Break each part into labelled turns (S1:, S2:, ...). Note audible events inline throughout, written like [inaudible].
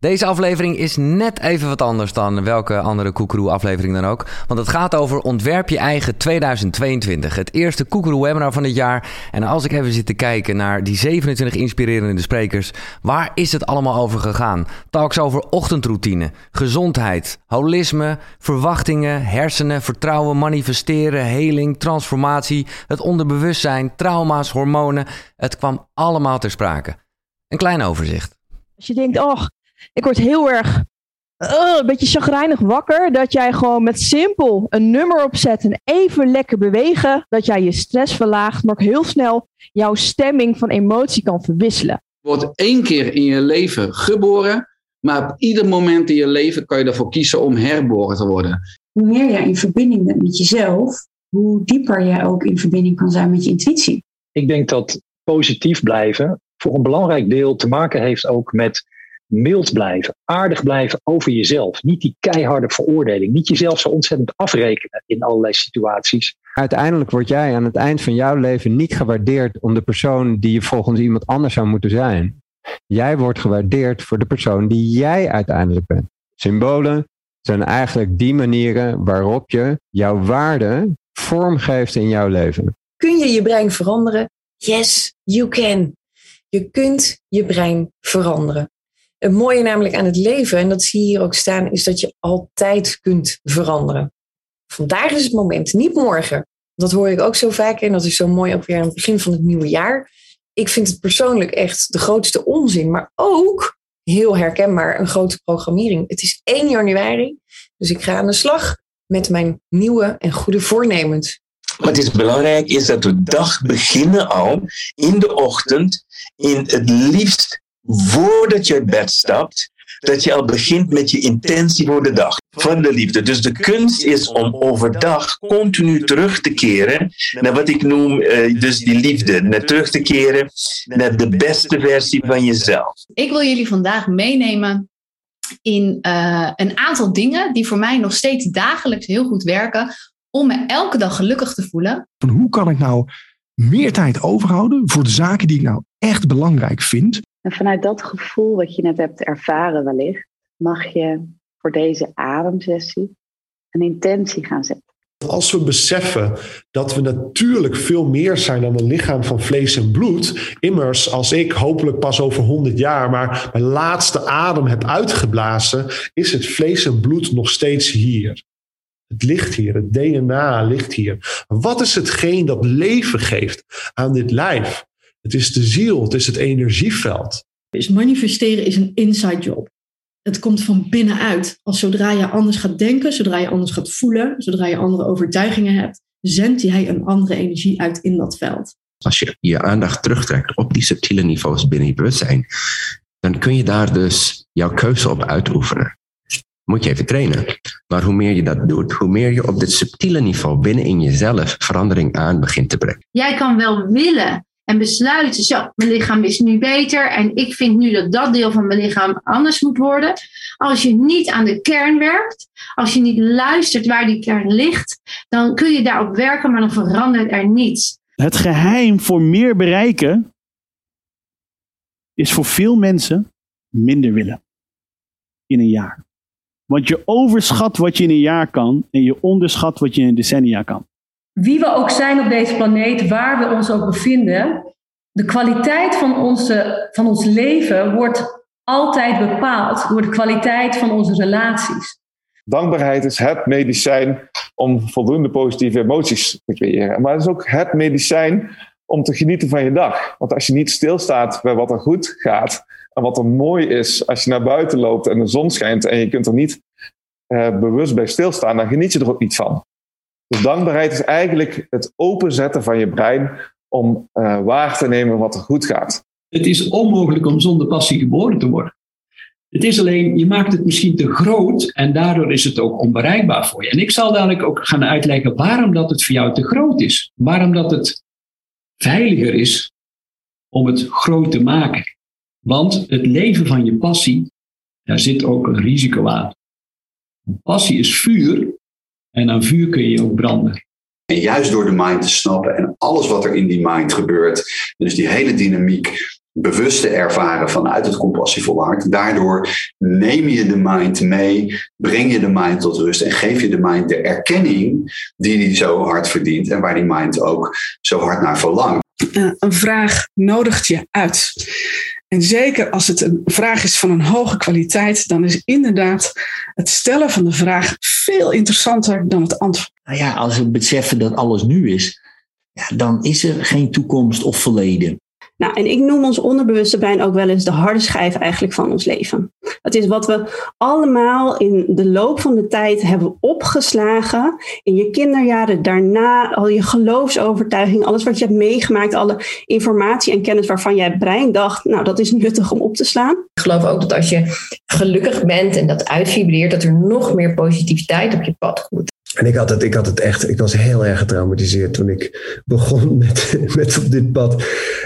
S1: Deze aflevering is net even wat anders dan welke andere Koekeroe-aflevering dan ook. Want het gaat over Ontwerp je eigen 2022. Het eerste Koekeroe-webinar van dit jaar. En als ik even zit te kijken naar die 27 inspirerende sprekers... waar is het allemaal over gegaan? Talks over ochtendroutine, gezondheid, holisme, verwachtingen... hersenen, vertrouwen, manifesteren, heling, transformatie... het onderbewustzijn, trauma's, hormonen. Het kwam allemaal ter sprake. Een klein overzicht.
S2: Als je denkt, oh, ik word heel erg uh, een beetje chagrijnig wakker. Dat jij gewoon met simpel een nummer opzet en even lekker bewegen. Dat jij je stress verlaagt, maar ook heel snel jouw stemming van emotie kan verwisselen.
S3: Je wordt één keer in je leven geboren. Maar op ieder moment in je leven kan je ervoor kiezen om herboren te worden.
S4: Hoe meer jij in verbinding bent met jezelf, hoe dieper jij ook in verbinding kan zijn met je intuïtie.
S5: Ik denk dat positief blijven voor een belangrijk deel te maken heeft ook met mild blijven, aardig blijven over jezelf. Niet die keiharde veroordeling, niet jezelf zo ontzettend afrekenen in allerlei situaties.
S6: Uiteindelijk word jij aan het eind van jouw leven niet gewaardeerd om de persoon die je volgens iemand anders zou moeten zijn. Jij wordt gewaardeerd voor de persoon die jij uiteindelijk bent. Symbolen zijn eigenlijk die manieren waarop je jouw waarde vormgeeft in jouw leven.
S7: Kun je je brein veranderen? Yes, you can. Je kunt je brein veranderen. Het mooie namelijk aan het leven, en dat zie je hier ook staan, is dat je altijd kunt veranderen. Vandaag is het moment, niet morgen. Dat hoor ik ook zo vaak en dat is zo mooi ook weer aan het begin van het nieuwe jaar. Ik vind het persoonlijk echt de grootste onzin, maar ook heel herkenbaar een grote programmering. Het is 1 januari, dus ik ga aan de slag met mijn nieuwe en goede voornemens.
S8: Wat is belangrijk is dat we dag beginnen al in de ochtend in het liefst voordat je uit bed stapt, dat je al begint met je intentie voor de dag van de liefde. Dus de kunst is om overdag continu terug te keren naar wat ik noem uh, dus die liefde. Naar terug te keren naar de beste versie van jezelf.
S9: Ik wil jullie vandaag meenemen in uh, een aantal dingen die voor mij nog steeds dagelijks heel goed werken om me elke dag gelukkig te voelen.
S10: Van hoe kan ik nou meer tijd overhouden voor de zaken die ik nou echt belangrijk vind?
S11: En vanuit dat gevoel wat je net hebt ervaren wellicht, mag je voor deze ademsessie een intentie gaan zetten.
S12: Als we beseffen dat we natuurlijk veel meer zijn dan een lichaam van vlees en bloed. Immers, als ik hopelijk pas over 100 jaar maar mijn laatste adem heb uitgeblazen, is het vlees en bloed nog steeds hier. Het ligt hier, het DNA ligt hier. Wat is hetgeen dat leven geeft aan dit lijf? Het is de ziel, het is het energieveld.
S13: Dus manifesteren is een inside job. Het komt van binnenuit. Als zodra je anders gaat denken, zodra je anders gaat voelen, zodra je andere overtuigingen hebt, zendt jij een andere energie uit in dat veld.
S14: Als je je aandacht terugtrekt op die subtiele niveaus binnen je bewustzijn, dan kun je daar dus jouw keuze op uitoefenen. Moet je even trainen. Maar hoe meer je dat doet, hoe meer je op dit subtiele niveau binnen in jezelf verandering aan begint te brengen.
S15: Jij kan wel willen en besluiten, zo, mijn lichaam is nu beter en ik vind nu dat dat deel van mijn lichaam anders moet worden. Als je niet aan de kern werkt, als je niet luistert waar die kern ligt, dan kun je daarop werken, maar dan verandert er niets.
S16: Het geheim voor meer bereiken is voor veel mensen minder willen in een jaar. Want je overschat wat je in een jaar kan en je onderschat wat je in een decennia kan
S17: wie we ook zijn op deze planeet, waar we ons ook bevinden, de kwaliteit van, onze, van ons leven wordt altijd bepaald door de kwaliteit van onze relaties.
S18: Dankbaarheid is het medicijn om voldoende positieve emoties te creëren. Maar het is ook het medicijn om te genieten van je dag. Want als je niet stilstaat bij wat er goed gaat en wat er mooi is als je naar buiten loopt en de zon schijnt en je kunt er niet uh, bewust bij stilstaan, dan geniet je er ook niet van. Dus dankbaarheid is eigenlijk het openzetten van je brein om uh, waar te nemen wat er goed gaat.
S3: Het is onmogelijk om zonder passie geboren te worden. Het is alleen, je maakt het misschien te groot en daardoor is het ook onbereikbaar voor je. En ik zal dadelijk ook gaan uitleggen waarom dat het voor jou te groot is. Waarom dat het veiliger is om het groot te maken. Want het leven van je passie, daar zit ook een risico aan. Passie is vuur en aan vuur kun je ook branden.
S19: En juist door de mind te snappen en alles wat er in die mind gebeurt, dus die hele dynamiek, bewuste ervaren vanuit het compassievolle hart. Daardoor neem je de mind mee, breng je de mind tot rust en geef je de mind de erkenning die die zo hard verdient en waar die mind ook zo hard naar verlangt.
S20: Uh, een vraag nodigt je uit. En zeker als het een vraag is van een hoge kwaliteit, dan is inderdaad het stellen van de vraag veel interessanter dan het antwoord.
S21: Nou ja, als we beseffen dat alles nu is, ja, dan is er geen toekomst of verleden.
S22: Nou, en ik noem ons onderbewuste brein ook wel eens de harde schijf eigenlijk van ons leven. Het is wat we allemaal in de loop van de tijd hebben opgeslagen. In je kinderjaren, daarna, al je geloofsovertuiging, alles wat je hebt meegemaakt, alle informatie en kennis waarvan jij brein dacht, nou, dat is nuttig om op te slaan.
S7: Ik geloof ook dat als je gelukkig bent en dat uitvibreert, dat er nog meer positiviteit op je pad komt.
S23: En ik had het, ik had het echt, ik was heel erg getraumatiseerd toen ik begon [laughs] met, met op dit pad.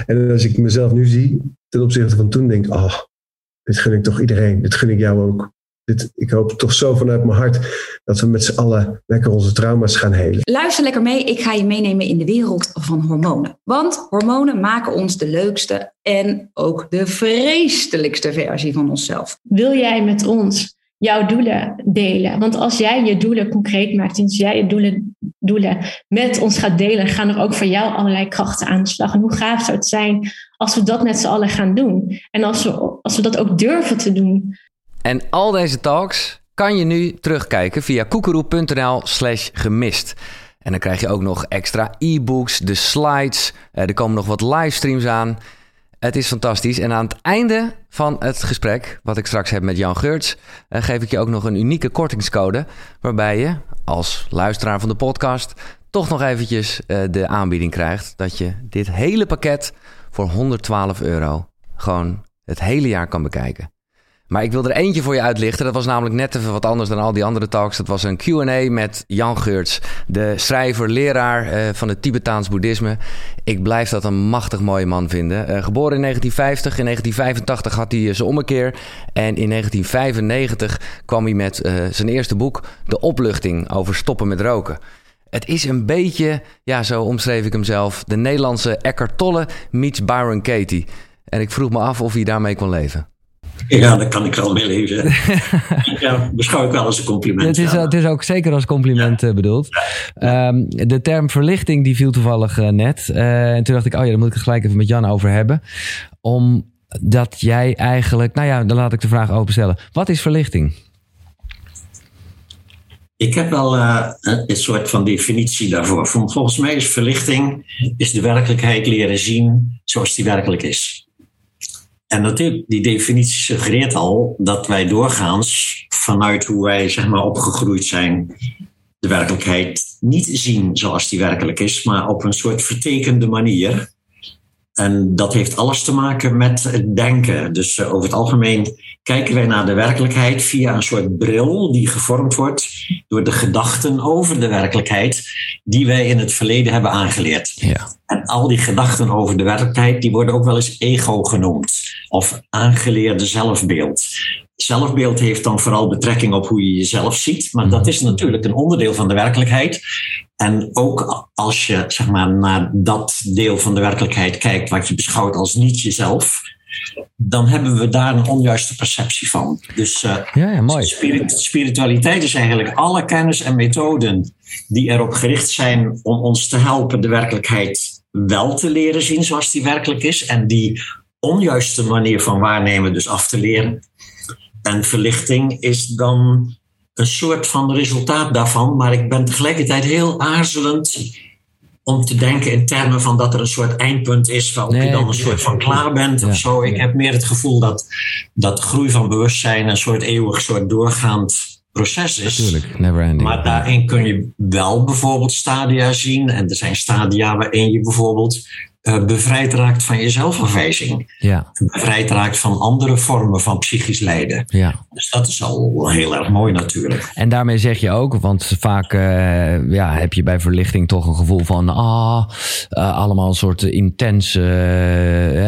S23: En als ik mezelf nu zie, ten opzichte van toen, denk ik, oh, dit gun ik toch iedereen. Dit gun ik jou ook. Dit, ik hoop toch zo vanuit mijn hart dat we met z'n allen lekker onze trauma's gaan helen.
S24: Luister lekker mee, ik ga je meenemen in de wereld van hormonen. Want hormonen maken ons de leukste en ook de vreselijkste versie van onszelf.
S25: Wil jij met ons jouw doelen delen. Want als jij je doelen concreet maakt en als jij je doelen, doelen met ons gaat delen, gaan er ook voor jou allerlei krachten aan de slag. En hoe gaaf zou het zijn als we dat met z'n allen gaan doen? En als we, als we dat ook durven te doen.
S1: En al deze talks kan je nu terugkijken via koekeroe.nl slash gemist. En dan krijg je ook nog extra e-books, de slides. Eh, er komen nog wat livestreams aan. Het is fantastisch. En aan het einde van het gesprek, wat ik straks heb met Jan Geurts, uh, geef ik je ook nog een unieke kortingscode. Waarbij je als luisteraar van de podcast toch nog eventjes uh, de aanbieding krijgt. Dat je dit hele pakket voor 112 euro gewoon het hele jaar kan bekijken. Maar ik wil er eentje voor je uitlichten. Dat was namelijk net even wat anders dan al die andere talks. Dat was een QA met Jan Geurts, de schrijver, leraar uh, van het Tibetaans boeddhisme. Ik blijf dat een machtig mooie man vinden. Uh, geboren in 1950, in 1985 had hij zijn ommekeer. En in 1995 kwam hij met zijn eerste boek, De Opluchting, over stoppen met roken. Het is een beetje, ja, zo omschreef ik hem zelf, de Nederlandse Eckhart Tolle meets Byron Katie. En ik vroeg me af of hij daarmee kon leven. [laughs]
S26: Ja, daar kan ik wel mee leven. [laughs] ja, beschouw ik wel als een compliment.
S1: Het is,
S26: ja.
S1: het is ook zeker als compliment ja. bedoeld. Ja. Um, de term verlichting die viel toevallig uh, net. Uh, en toen dacht ik, oh ja, daar moet ik het gelijk even met Jan over hebben. Omdat jij eigenlijk, nou ja, dan laat ik de vraag openstellen. Wat is verlichting?
S26: Ik heb wel uh, een soort van definitie daarvoor. Volgens mij is verlichting is de werkelijkheid leren zien zoals die werkelijk is. En natuurlijk, die definitie suggereert al dat wij doorgaans vanuit hoe wij zeg maar, opgegroeid zijn, de werkelijkheid niet zien zoals die werkelijk is, maar op een soort vertekende manier. En dat heeft alles te maken met het denken. Dus uh, over het algemeen kijken wij naar de werkelijkheid via een soort bril die gevormd wordt door de gedachten over de werkelijkheid die wij in het verleden hebben aangeleerd.
S1: Ja.
S26: En al die gedachten over de werkelijkheid die worden ook wel eens ego genoemd of aangeleerde zelfbeeld. Zelfbeeld heeft dan vooral betrekking op hoe je jezelf ziet, maar dat is natuurlijk een onderdeel van de werkelijkheid. En ook als je zeg maar, naar dat deel van de werkelijkheid kijkt wat je beschouwt als niet jezelf, dan hebben we daar een onjuiste perceptie van. Dus uh,
S1: ja, ja, mooi.
S26: Spirit, spiritualiteit is eigenlijk alle kennis en methoden die erop gericht zijn om ons te helpen de werkelijkheid wel te leren zien zoals die werkelijk is en die onjuiste manier van waarnemen dus af te leren. En verlichting is dan een soort van resultaat daarvan, maar ik ben tegelijkertijd heel aarzelend om te denken in termen van dat er een soort eindpunt is waarop nee, je dan een soort van klaar bent ja, of zo. Ik ja. heb meer het gevoel dat, dat groei van bewustzijn een soort eeuwig soort doorgaand proces is.
S1: Natuurlijk, never ending.
S26: Maar daarin kun je wel bijvoorbeeld stadia zien. En er zijn stadia waarin je bijvoorbeeld uh, bevrijd raakt van je zelfafwijzing.
S1: Ja.
S26: Bevrijd raakt van andere vormen van psychisch lijden.
S1: Ja.
S26: Dus dat is al heel erg mooi natuurlijk.
S1: En daarmee zeg je ook, want vaak uh, ja, heb je bij verlichting toch een gevoel van ah, uh, allemaal een soort intens,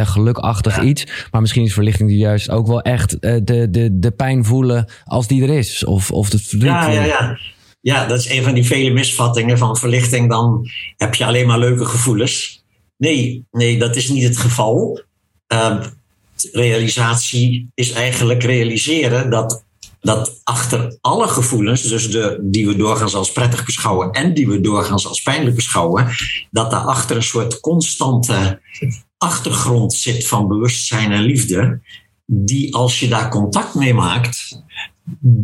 S1: gelukachtig ja. iets. Maar misschien is verlichting juist ook wel echt de, de, de pijn voelen als die er is. Of, of het verdriet.
S26: Ja, ja, ja. Ja, dat is een van die vele misvattingen van verlichting. Dan heb je alleen maar leuke gevoelens. Nee, nee, dat is niet het geval. eh, realisatie is eigenlijk realiseren dat, dat achter alle gevoelens, dus de, die we doorgaans als prettig beschouwen en die we doorgaans als pijnlijk beschouwen, dat daarachter een soort constante achtergrond zit van bewustzijn en liefde, die als je daar contact mee maakt,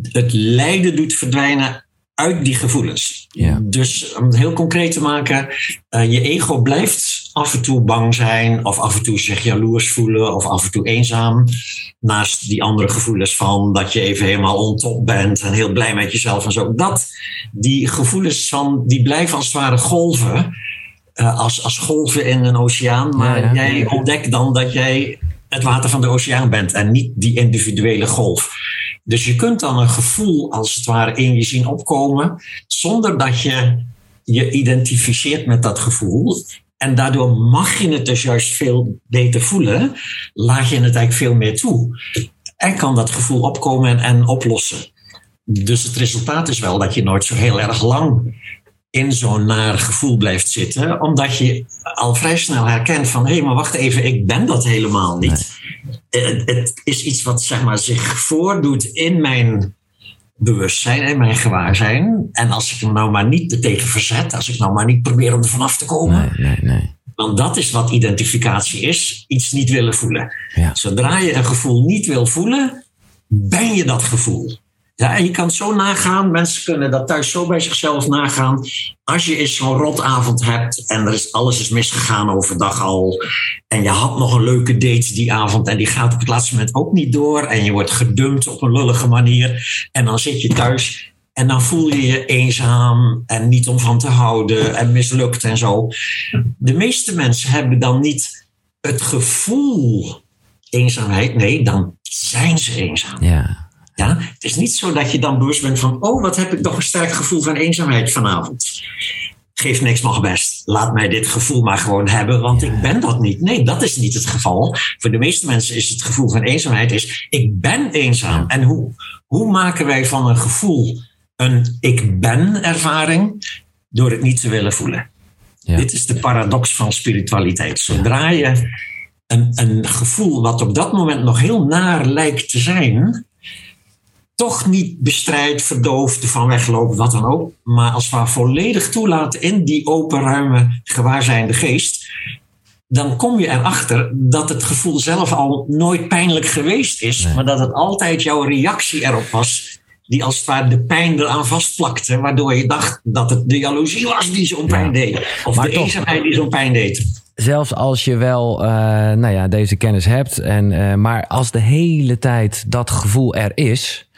S26: het lijden doet verdwijnen uit die gevoelens. Dus om het heel concreet te maken, eh, je ego blijft af en toe bang zijn, of af en toe zich jaloers voelen, of af en toe eenzaam. Naast die andere gevoelens van dat je even helemaal ontop bent en heel blij met jezelf en zo. Dat, die gevoelens van, die blijven als het ware golven. eh, als, als golven in een oceaan. Maar jij ontdekt dan dat jij het water van de oceaan bent en niet die individuele golf. Dus je kunt dan een gevoel als het ware in je zien opkomen, zonder dat je je identificeert met dat gevoel. En daardoor mag je het dus juist veel beter voelen, laat je het eigenlijk veel meer toe. En kan dat gevoel opkomen en, en oplossen. Dus het resultaat is wel dat je nooit zo heel erg lang in zo'n naar gevoel blijft zitten, omdat je al vrij snel herkent van hé, maar wacht even, ik ben dat helemaal niet. Het, het is iets wat zeg maar, zich voordoet in mijn bewustzijn en mijn gewaarzijn. En als ik hem nou maar niet er tegen verzet, als ik nou maar niet probeer om er vanaf te komen.
S1: Nee, nee.
S26: Want dat is wat identificatie is: iets niet willen voelen. Zodra je een gevoel niet wil voelen, ben je dat gevoel. Ja, en je kan het zo nagaan, mensen kunnen dat thuis zo bij zichzelf nagaan. Als je eens zo'n rotavond hebt en er is, alles is misgegaan overdag al. En je had nog een leuke date die avond en die gaat op het laatste moment ook niet door. En je wordt gedumpt op een lullige manier. En dan zit je thuis en dan voel je je eenzaam en niet om van te houden en mislukt en zo. De meeste mensen hebben dan niet het gevoel eenzaamheid. Nee, dan zijn ze eenzaam.
S1: Ja.
S26: Ja, het is niet zo dat je dan bewust bent van, oh, wat heb ik toch een sterk gevoel van eenzaamheid vanavond. Geeft niks nog best. Laat mij dit gevoel maar gewoon hebben, want ik ben dat niet. Nee, dat is niet het geval. Voor de meeste mensen is het gevoel van eenzaamheid is, ik ben eenzaam. En hoe, hoe maken wij van een gevoel een ik ben ervaring door het niet te willen voelen? Dit is de paradox van spiritualiteit. Zodra je een, een gevoel wat op dat moment nog heel naar lijkt te zijn, toch niet bestrijdt, verdooft, van wegloopt, wat dan ook. Maar als we volledig toelaten in die open, ruime, gewaarzijnde geest. Dan kom je erachter dat het gevoel zelf al nooit pijnlijk geweest is. Maar dat het altijd jouw reactie erop was. Die als het ware de pijn eraan vastplakte. Waardoor je dacht dat het de jaloezie was die zo'n pijn deed. Of
S1: Maar
S26: de
S1: toch-
S26: eenzaamheid die zo'n pijn deed.
S1: Zelfs als je wel eh, nou ja, deze kennis hebt, en, eh, maar als de hele tijd dat gevoel er is,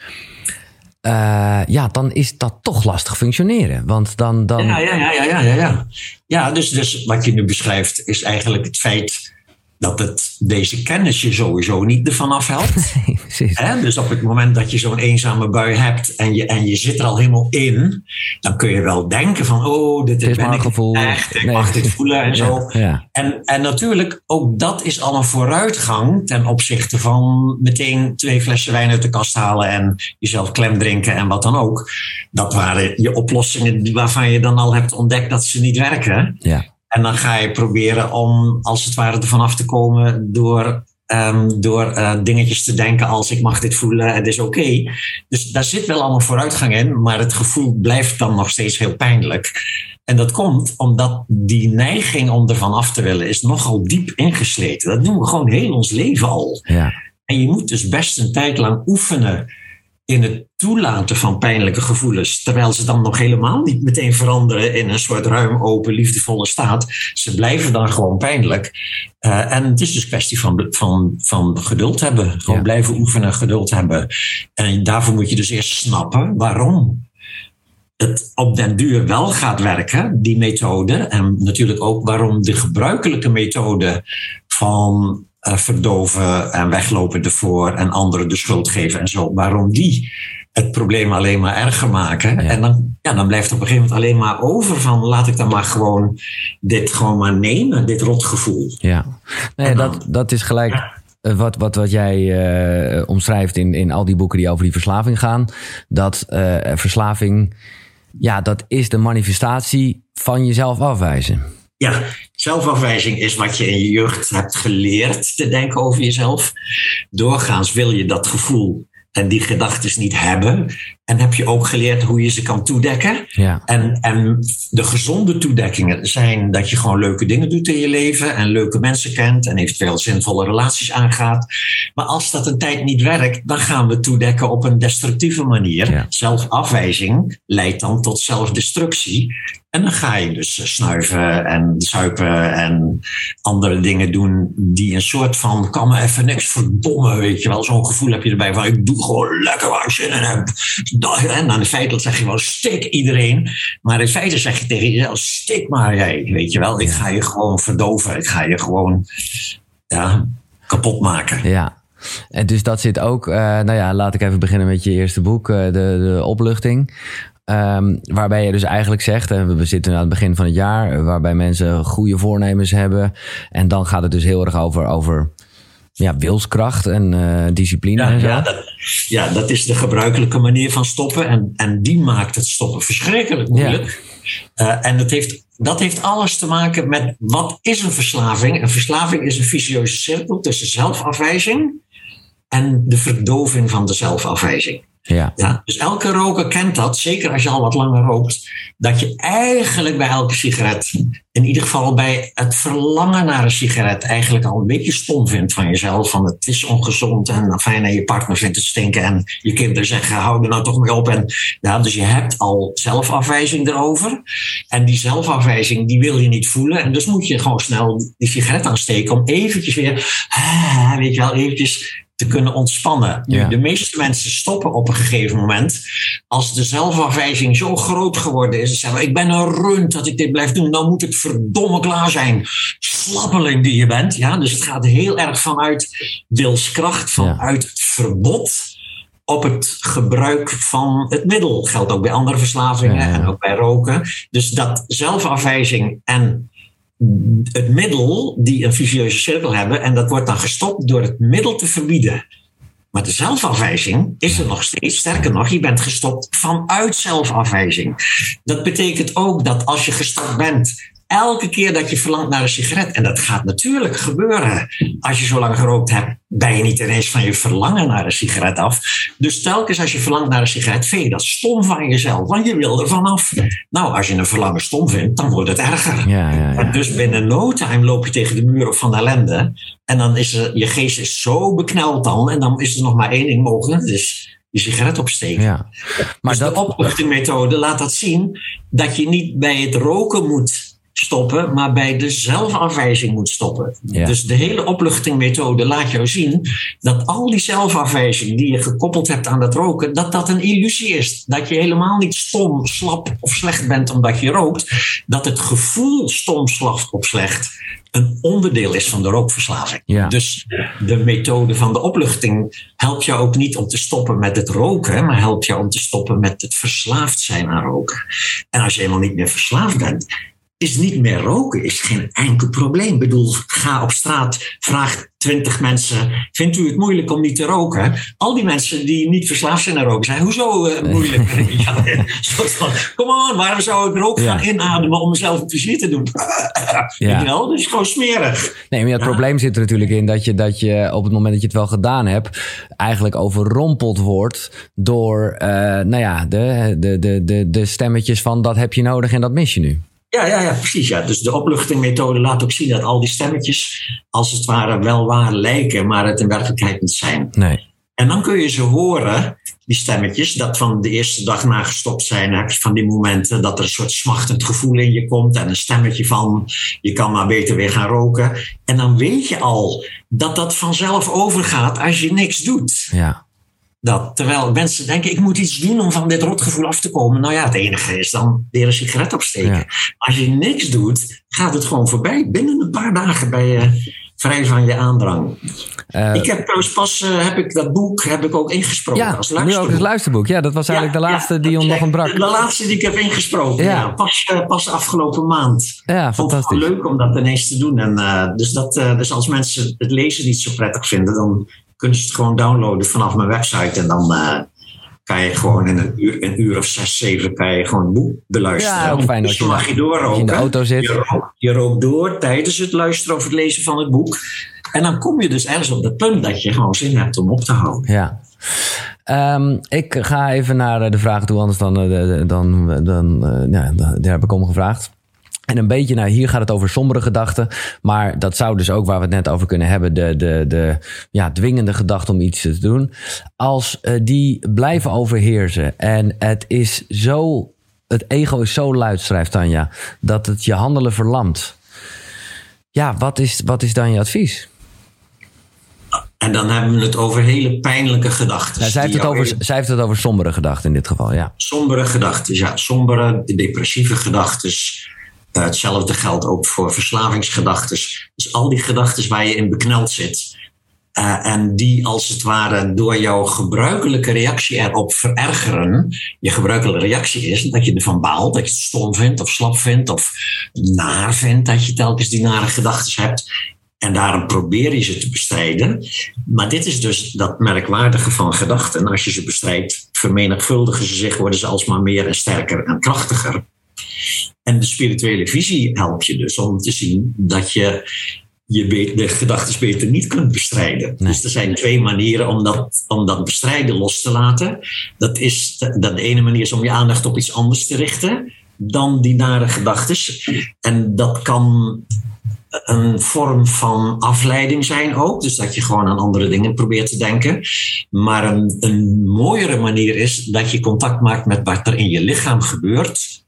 S1: eh, ja, dan is dat toch lastig functioneren. Want dan. dan
S26: Ja, ja, ja, ja, ja, ja, ja. Ja, dus, dus wat je nu beschrijft is eigenlijk het feit dat het, deze kennis je sowieso niet ervan afhelpt. [laughs] Hè? Dus op het moment dat je zo'n eenzame bui hebt en je, en je zit er al helemaal in, dan kun je wel denken van, oh, dit
S1: Het is gevoel.
S26: echt, ik
S1: Nee.
S26: mag dit voelen en [laughs] zo.
S1: Ja.
S26: En, en natuurlijk, ook dat is al een vooruitgang ten opzichte van meteen twee flessen wijn uit de kast halen en jezelf klem drinken en wat dan ook. Dat waren je oplossingen waarvan je dan al hebt ontdekt dat ze niet werken.
S1: Ja.
S26: En dan ga je proberen om, als het ware, ervan af te komen door, ehm, door eh, dingetjes te denken als ik mag dit voelen, het is oké. Dus daar zit wel allemaal vooruitgang in, maar het gevoel blijft dan nog steeds heel pijnlijk. En dat komt omdat die neiging om ervan af te willen is nogal diep ingesleten. Dat doen we gewoon heel ons leven al.
S1: Ja.
S26: En je moet dus best een tijd lang oefenen in het toelaten van pijnlijke gevoelens, terwijl ze dan nog helemaal niet meteen veranderen in een soort ruim, open, liefdevolle staat. Ze blijven dan gewoon pijnlijk. Eh, en het is dus kwestie van, van, van geduld hebben. Gewoon blijven oefenen, geduld hebben. En daarvoor moet je dus eerst snappen waarom het op den duur wel gaat werken, die methode. En natuurlijk ook waarom de gebruikelijke methode van verdoven en weglopen ervoor en anderen de schuld geven en zo, waarom die het probleem alleen maar erger maken. En dan, ja, dan blijft op een gegeven moment alleen maar over van laat ik dan maar gewoon dit gewoon maar nemen, dit rotgevoel.
S1: Ja, nee, dat, dat is gelijk eh, wat, wat, wat jij eh, omschrijft in, in al die boeken die over die verslaving gaan. Dat eh, verslaving, ja, dat is de manifestatie van jezelf afwijzen.
S26: Ja, zelfafwijzing is wat je in je jeugd hebt geleerd te denken over jezelf. Doorgaans wil je dat gevoel en die gedachten niet hebben. En heb je ook geleerd hoe je ze kan toedekken.
S1: Ja.
S26: En, en de gezonde toedekkingen zijn dat je gewoon leuke dingen doet in je leven. En leuke mensen kent en eventueel zinvolle relaties aangaat. Maar als dat een tijd niet werkt, dan gaan we toedekken op een destructieve manier. Zelfafwijzing leidt dan tot zelfdestructie. En dan ga je dus snuiven en zuipen en andere dingen doen die een soort van kan me even niks verdommen, weet je wel. Zo'n gevoel heb je erbij van ik doe gewoon lekker waar ik zin in heb. En dan in feite zeg je wel stik iedereen. Maar in feite zeg je tegen jezelf stik maar jij, weet je wel. Ik ga je gewoon verdoven. Ik ga je gewoon ja, kapot maken.
S1: Ja. En dus dat zit ook, uh, nou ja, laat ik even beginnen met je eerste boek, uh, de, de opluchting. Um, waarbij je dus eigenlijk zegt, en we zitten aan het begin van het jaar, waarbij mensen goede voornemens hebben. En dan gaat het dus heel erg over, over ja, wilskracht en uh, discipline.
S26: Ja,
S1: en zo.
S26: ja, dat, ja, dat is de gebruikelijke manier van stoppen. En, en die maakt het stoppen verschrikkelijk moeilijk. Uh, en dat heeft, dat heeft alles te maken met wat is een verslaving? Een verslaving is een vicieuze cirkel tussen zelfafwijzing en de verdoving van de zelfafwijzing.
S1: Ja.
S26: Dus elke roker kent dat, zeker als je al wat langer rookt, dat je eigenlijk bij elke sigaret, in ieder geval bij het verlangen naar een sigaret, eigenlijk al een beetje stom vindt van jezelf. Van het is ongezond en fijn en je partner vindt het stinken en je kinderen zeggen hou er nou toch mee op. En, ja, dus je hebt al zelfafwijzing erover. En die zelfafwijzing die wil je niet voelen. En dus moet je gewoon snel die sigaret aansteken om eventjes weer, ah, weet je wel, eventjes te kunnen ontspannen.
S1: Ja.
S26: de meeste mensen stoppen op een gegeven moment. Als de zelfafwijzing zo groot geworden is. Ze zeggen, ik ben een rund dat ik dit blijf doen. Dan moet het verdomme klaar zijn. Slappeling die je bent. Ja, dus het gaat heel erg vanuit wilskracht. Vanuit het verbod op het gebruik van het middel. Geldt ook bij andere verslavingen en ook bij roken. Dus dat zelfafwijzing en het middel die een vicieuze cirkel hebben. En dat wordt dan gestopt door het middel te verbieden. Maar de zelfafwijzing is er nog steeds. Sterker nog, je bent gestopt vanuit zelfafwijzing. Dat betekent ook dat als je gestopt bent, elke keer dat je verlangt naar een sigaret, en dat gaat natuurlijk gebeuren. Als je zo lang gerookt hebt, ben je niet ineens van je verlangen naar een sigaret af. Dus telkens als je verlangt naar een sigaret, vind je dat stom van jezelf, want je wil er vanaf. Nou, als je een verlangen stom vindt, dan wordt het erger.
S1: Ja, ja, ja.
S26: En dus binnen no time loop je tegen de muur van ellende. En dan is er, je geest is zo bekneld dan. En dan is er nog maar één ding mogelijk. Dat is je sigaret opsteken.
S1: Ja.
S26: Maar dus de opluchtingmethode laat dat zien. Dat je niet bij het roken moet stoppen. Maar bij de zelfafwijzing moet stoppen.
S1: Ja.
S26: Dus de hele opluchtingmethode laat jou zien. Dat al die zelfafwijzing die je gekoppeld hebt aan dat roken. Dat dat een illusie is. Dat je helemaal niet stom, slap of slecht bent omdat je rookt. Dat het gevoel stom, slap of slecht een onderdeel is van de rookverslaving.
S1: Ja.
S26: Dus de methode van de opluchting helpt jou ook niet om te stoppen met het roken, maar helpt jou om te stoppen met het verslaafd zijn aan roken. En als je helemaal niet meer verslaafd bent, is niet meer roken is geen enkel probleem. Ik bedoel, ga op straat, vraag twintig mensen, vindt u het moeilijk om niet te roken? Al die mensen die niet verslaafd zijn aan roken, zijn hoezo eh, moeilijk? [laughs] ja, een soort van, come on, waarom zou ik rook gaan inademen om mezelf een plezier te doen? Weet je wel, dat is gewoon smerig.
S1: Nee, maar ja, het probleem zit er natuurlijk in dat je, dat je op het moment dat je het wel gedaan hebt, eigenlijk overrompeld wordt door eh, nou ja, de, de, de, de, de stemmetjes van dat heb je nodig en dat mis je nu.
S26: Ja, ja, ja, precies. Ja. Dus de opluchtingmethode laat ook zien dat al die stemmetjes als het ware wel waar lijken, maar het in werkelijkheid niet zijn.
S1: Nee.
S26: En dan kun je ze horen, die stemmetjes, dat van de eerste dag na gestopt zijn, heb je van die momenten dat er een soort smachtend gevoel in je komt en een stemmetje van je kan maar beter weer gaan roken. En dan weet je al dat dat vanzelf overgaat als je niks doet.
S1: Ja.
S26: Dat, terwijl mensen denken, ik moet iets doen om van dit rotgevoel af te komen. Nou ja, het enige is dan weer een sigaret opsteken. Als je niks doet, gaat het gewoon voorbij. Binnen een paar dagen ben je vrij van je aandrang.
S1: Eh,
S26: ik heb trouwens pas, eh, heb ik dat boek heb ik ook ingesproken
S1: ja,
S26: als
S1: nu ook
S26: luisterboek.
S1: het luisterboek. Ja, dat was eigenlijk de laatste die ons nog ontbrak.
S26: De laatste die ik heb ingesproken,
S1: Ja.
S26: pas, eh, pas afgelopen maand.
S1: Ja,
S26: Vond het wel leuk om dat ineens te doen. En, eh, dus, dat, eh, dus als mensen het lezen niet zo prettig vinden, dan kunnen ze het gewoon downloaden vanaf mijn website. En dan, eh, kan je gewoon in een uur, een uur of zes, zeven kan je gewoon een boek beluisteren.
S1: Ja, ook fijn als je,
S26: mag je doorroken.
S1: in de auto zit.
S26: Je rookt, je rookt door tijdens het luisteren of het lezen van het boek. En dan kom je dus ergens op dat punt dat je gewoon zin hebt om op te houden.
S1: Ja. Ehm, ik ga even naar eh, de vragen toe, anders dan, eh, dan, dan, ja, daar heb ik om gevraagd. En een beetje, nou hier gaat het over sombere gedachten. Maar dat zou dus ook waar we het net over kunnen hebben. De, de, de ja, dwingende gedachte om iets te doen. Als eh, die blijven overheersen. En het is zo. Het ego is zo luid, schrijft Tanja. Dat het je handelen verlamt. Ja, wat is, wat is dan je advies?
S26: En dan hebben we het over hele pijnlijke gedachten.
S1: Ja, zij, heeft het over, zij heeft het over sombere gedachten in dit geval, ja.
S26: Sombere gedachten, ja. Sombere, depressieve gedachten. Uh, hetzelfde geldt ook voor verslavingsgedachten. Dus al die gedachten waar je in bekneld zit. Uh, en die als het ware door jouw gebruikelijke reactie erop verergeren. Je gebruikelijke reactie is dat je ervan baalt, dat je het stom vindt of slap vindt of naar vindt dat je telkens die nare gedachten hebt. En daarom probeer je ze te bestrijden. Maar dit is dus dat merkwaardige van gedachten. En als je ze bestrijdt, vermenigvuldigen ze zich, worden ze alsmaar meer en sterker en krachtiger. En de spirituele visie helpt je dus om te zien dat je, je de gedachten beter niet kunt bestrijden. Dus er zijn twee manieren om dat, om dat bestrijden los te laten. Dat is dat de ene manier is om je aandacht op iets anders te richten dan die nare gedachten. En dat kan een vorm van afleiding zijn ook. Dus dat je gewoon aan andere dingen probeert te denken. Maar een, een mooiere manier is dat je contact maakt met wat er in je lichaam gebeurt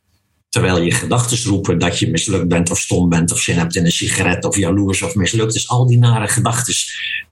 S26: terwijl je gedachten roepen dat je mislukt bent of stom bent of zin hebt in een sigaret of jaloers of mislukt. Dus al die nare gedachten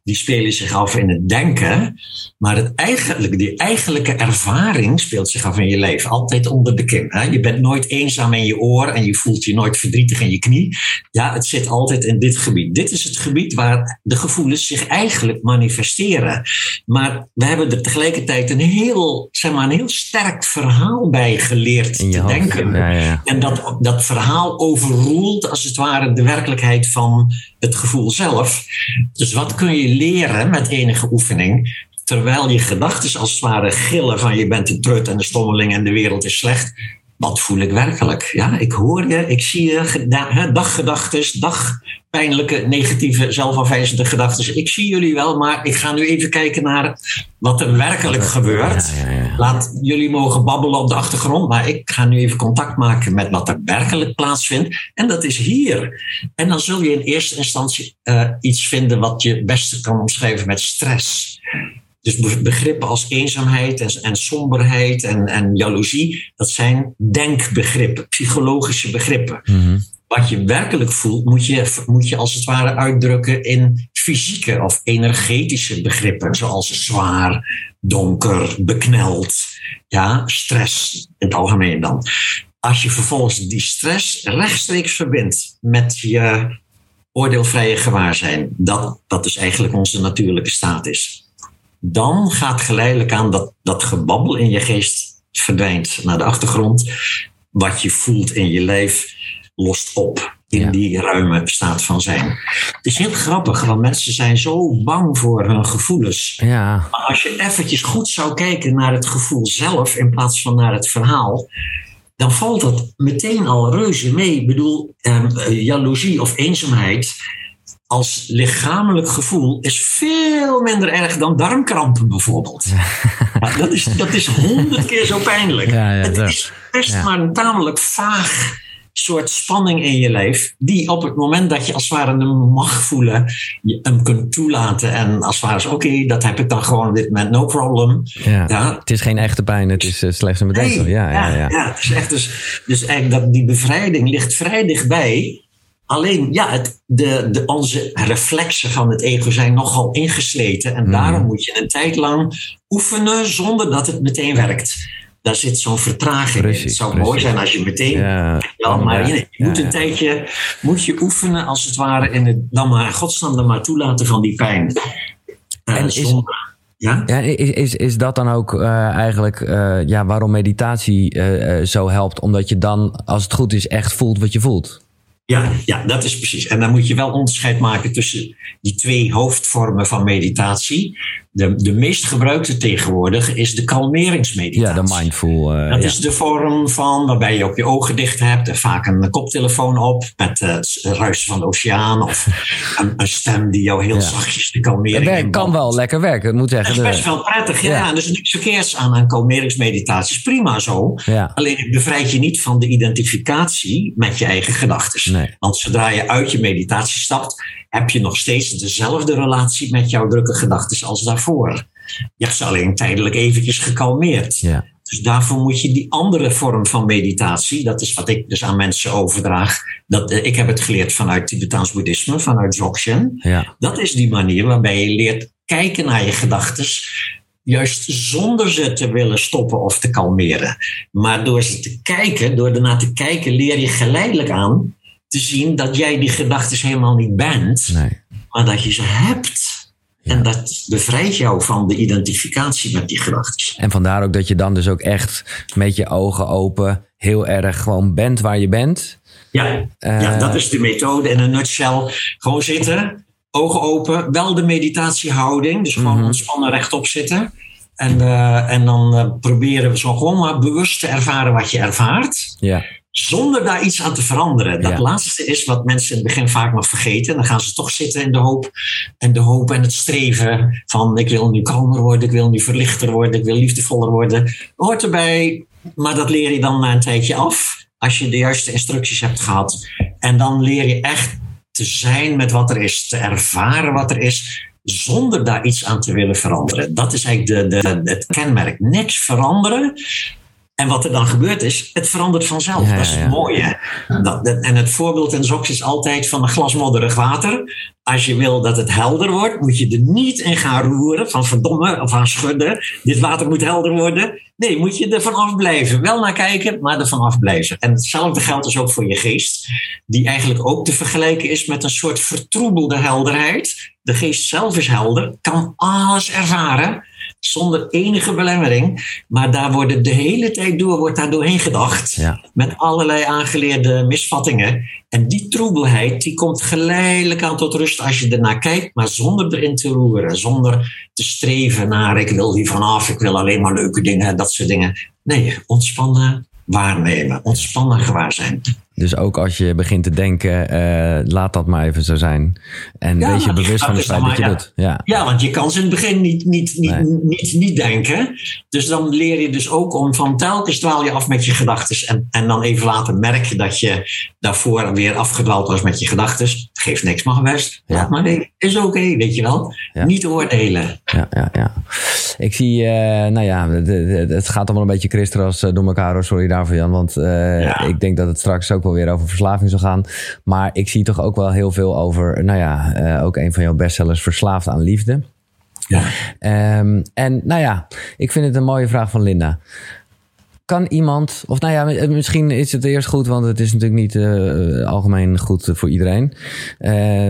S26: die spelen zich af in het denken. Maar het eigenlijk, die eigenlijke ervaring speelt zich af in je leven. Altijd onder de kin. Hè? Je bent nooit eenzaam in je oor en je voelt je nooit verdrietig in je knie. Ja, het zit altijd in dit gebied. Dit is het gebied waar de gevoelens zich eigenlijk manifesteren. Maar we hebben er tegelijkertijd een heel, zeg maar, een heel sterk verhaal bij geleerd te hoofd. denken.
S1: Ja, ja.
S26: En dat, dat verhaal overroelt als het ware de werkelijkheid van het gevoel zelf. Dus wat kun je leren met enige oefening? Terwijl je gedachten als het ware gillen van je bent een trut en een stommeling en de wereld is slecht. Wat voel ik werkelijk? Ja, ik hoor je, ik zie je, daggedachten, dagpijnlijke, negatieve, zelfafwijzende gedachten. Ik zie jullie wel, maar ik ga nu even kijken naar wat er werkelijk gebeurt. Laat jullie mogen babbelen op de achtergrond, maar ik ga nu even contact maken met wat er werkelijk plaatsvindt. En dat is hier. En dan zul je in eerste instantie uh, iets vinden wat je het beste kan omschrijven met stress. Dus begrippen als eenzaamheid en, en somberheid en, en jaloezie, dat zijn denkbegrippen, psychologische begrippen. Wat je werkelijk voelt, moet je, moet je als het ware uitdrukken in fysieke of energetische begrippen, zoals zwaar, donker, bekneld, ja, stress in het algemeen dan. Als je vervolgens die stress rechtstreeks verbindt met je oordeelvrije gewaarzijn, dat, dat dus eigenlijk onze natuurlijke staat is dan gaat geleidelijk aan dat, dat gebabbel in je geest verdwijnt naar de achtergrond. Wat je voelt in je lijf lost op in die ruime staat van zijn. Het is heel grappig, want mensen zijn zo bang voor hun gevoelens.
S1: Ja.
S26: Maar als je eventjes goed zou kijken naar het gevoel zelf in plaats van naar het verhaal, dan valt dat meteen al reuze mee. Ik bedoel, eh, jaloezie of eenzaamheid als lichamelijk gevoel is veel minder erg dan darmkrampen bijvoorbeeld. Ja, dat, is, dat is honderd keer zo pijnlijk.
S1: Ja,
S26: het is best maar een tamelijk vaag soort spanning in je lijf, die op het moment dat je als het ware hem mag voelen, je hem kunt toelaten. En als het ware is, oké, dat heb ik dan gewoon dit moment, no problem.
S1: Ja, Het is geen echte pijn, het is uh, slechts een bedenksel.
S26: Nee,
S1: ja, ja, ja,
S26: ja. het is echt dus, dus eigenlijk dat die bevrijding ligt vrij dichtbij. Alleen, ja, het, de, de, onze reflexen van het ego zijn nogal ingesleten. En daarom moet je een tijd lang oefenen zonder dat het meteen werkt. Daar zit zo'n vertraging in. Het zou mooi zijn als je meteen. Ja, maar je, je moet een tijdje moet je oefenen, als het ware, in het dan maar godsnaam dan maar toelaten van die pijn. Uh,
S1: en is, ja? Ja, is, is, is dat dan ook uh, eigenlijk uh, ja, waarom meditatie zo helpt? Omdat je dan, als het goed is, echt voelt wat je voelt.
S26: Ja, ja, dat is precies. En dan moet je wel onderscheid maken tussen die twee hoofdvormen van meditatie. De, de meest gebruikte tegenwoordig is de kalmeringsmeditatie.
S1: Ja, de mindful. eh,
S26: Dat
S1: ja.
S26: is de vorm van waarbij je ook je ogen dicht hebt en vaak een koptelefoon op met eh, het ruisen van de oceaan of [laughs] een, een stem die jou heel
S1: Ja.
S26: zachtjes de
S1: Het
S26: kalmering
S1: werk kan wel lekker werken, ik moet zeggen.
S26: is
S1: de-
S26: best wel prettig, ja.
S1: Ja.
S26: En er is niks verkeerds aan aan kalmeringsmeditatie. is prima zo. Alleen het bevrijdt je niet van de identificatie met je eigen gedachten. Want zodra je uit je meditatie stapt, heb je nog steeds dezelfde relatie met jouw drukke gedachten als daarvoor. Je hebt ze alleen tijdelijk eventjes gekalmeerd.
S1: Ja.
S26: Dus daarvoor moet je die andere vorm van meditatie, dat is wat ik dus aan mensen overdraag. Dat, eh, ik heb het geleerd vanuit Tibetaans boeddhisme, vanuit Dzogchen.
S1: Ja.
S26: Dat is die manier waarbij je leert kijken naar je gedachten, juist zonder ze te willen stoppen of te kalmeren. Maar door ze te kijken, door ernaar te kijken, leer je geleidelijk aan te zien dat jij die gedachten helemaal niet bent, maar dat je ze hebt. En dat bevrijdt jou van de identificatie met die gedachten.
S1: En vandaar ook dat je dan dus ook echt met je ogen open heel erg gewoon bent waar je bent.
S26: Ja, ja,
S1: Eh,
S26: dat is de methode in een nutshell. Gewoon zitten, ogen open, wel de meditatiehouding, dus gewoon ontspannen rechtop zitten. En, eh, en dan eh, proberen we zo gewoon maar bewust te ervaren wat je ervaart.
S1: Ja.
S26: Zonder daar iets aan te veranderen. Dat
S1: Ja.
S26: laatste is wat mensen in het begin vaak nog vergeten. Dan gaan ze toch zitten in de hoop. En de hoop en het streven van ik wil nu kalmer worden, ik wil nu verlichter worden, ik wil liefdevoller worden. Hoort erbij, maar dat leer je dan na een tijdje af. Als je de juiste instructies hebt gehad. En dan leer je echt te zijn met wat er is, te ervaren wat er is, zonder daar iets aan te willen veranderen. Dat is eigenlijk de, de, het kenmerk. Niks veranderen. En wat er dan gebeurt is, het verandert vanzelf.
S1: Ja,
S26: dat is het
S1: ja.
S26: mooie. Dat, dat- en het voorbeeld in Zox is altijd van een glas modderig water. Als je wil dat het helder wordt, moet je er niet in gaan roeren. Van verdomme of gaan schudden. Dit water moet helder worden. Nee, moet je er van afblijven. Wel naar kijken, maar er van afblijven. En hetzelfde geldt dus ook voor je geest. Die eigenlijk ook te vergelijken is met een soort vertroebelde helderheid. De geest zelf is helder, kan alles ervaren zonder enige belemmering. Maar daar wordt de hele tijd door wordt daar doorheen gedacht. Met allerlei aangeleerde misvattingen. En die troebelheid die komt geleidelijk aan tot rust als je ernaar kijkt, maar zonder erin te roeren. Zonder te streven naar ik wil hier vanaf, ik wil alleen maar leuke dingen, dat soort dingen. Nee, ontspannen waarnemen, ontspannen gewaar zijn.
S1: Dus ook als je begint te denken, eh, laat dat maar even zo zijn. En
S26: Ja,
S1: wees je bewust van het feit dat je
S26: dan
S1: doet. Ja.
S26: Ja, want je kan ze in het begin niet, niet, niet, niet, niet denken. Dus dan leer je dus ook om van telkens dwaal je af met je gedachten. En, en dan even later merk je dat je daarvoor weer afgedwaald was met je gedachten. Geeft niks, mag best. Laat maar nee, is oké, weet je wel. Niet oordelen.
S1: Ja, ja, ja. Ik zie, eh, nou ja, het gaat allemaal een beetje Christras door elkaar. Sorry daarvoor, Jan. Want eh, ik denk dat het straks ook wel weer over verslaving zal gaan. Maar ik zie toch ook wel heel veel over, nou ja, eh, ook een van jouw bestsellers, Verslaafd aan Liefde.
S26: Ja.
S1: Ehm, en nou ja, ik vind het een mooie vraag van Linda. Kan iemand, of nou ja, misschien is het eerst goed, want het is natuurlijk niet eh, algemeen goed voor iedereen. Eh,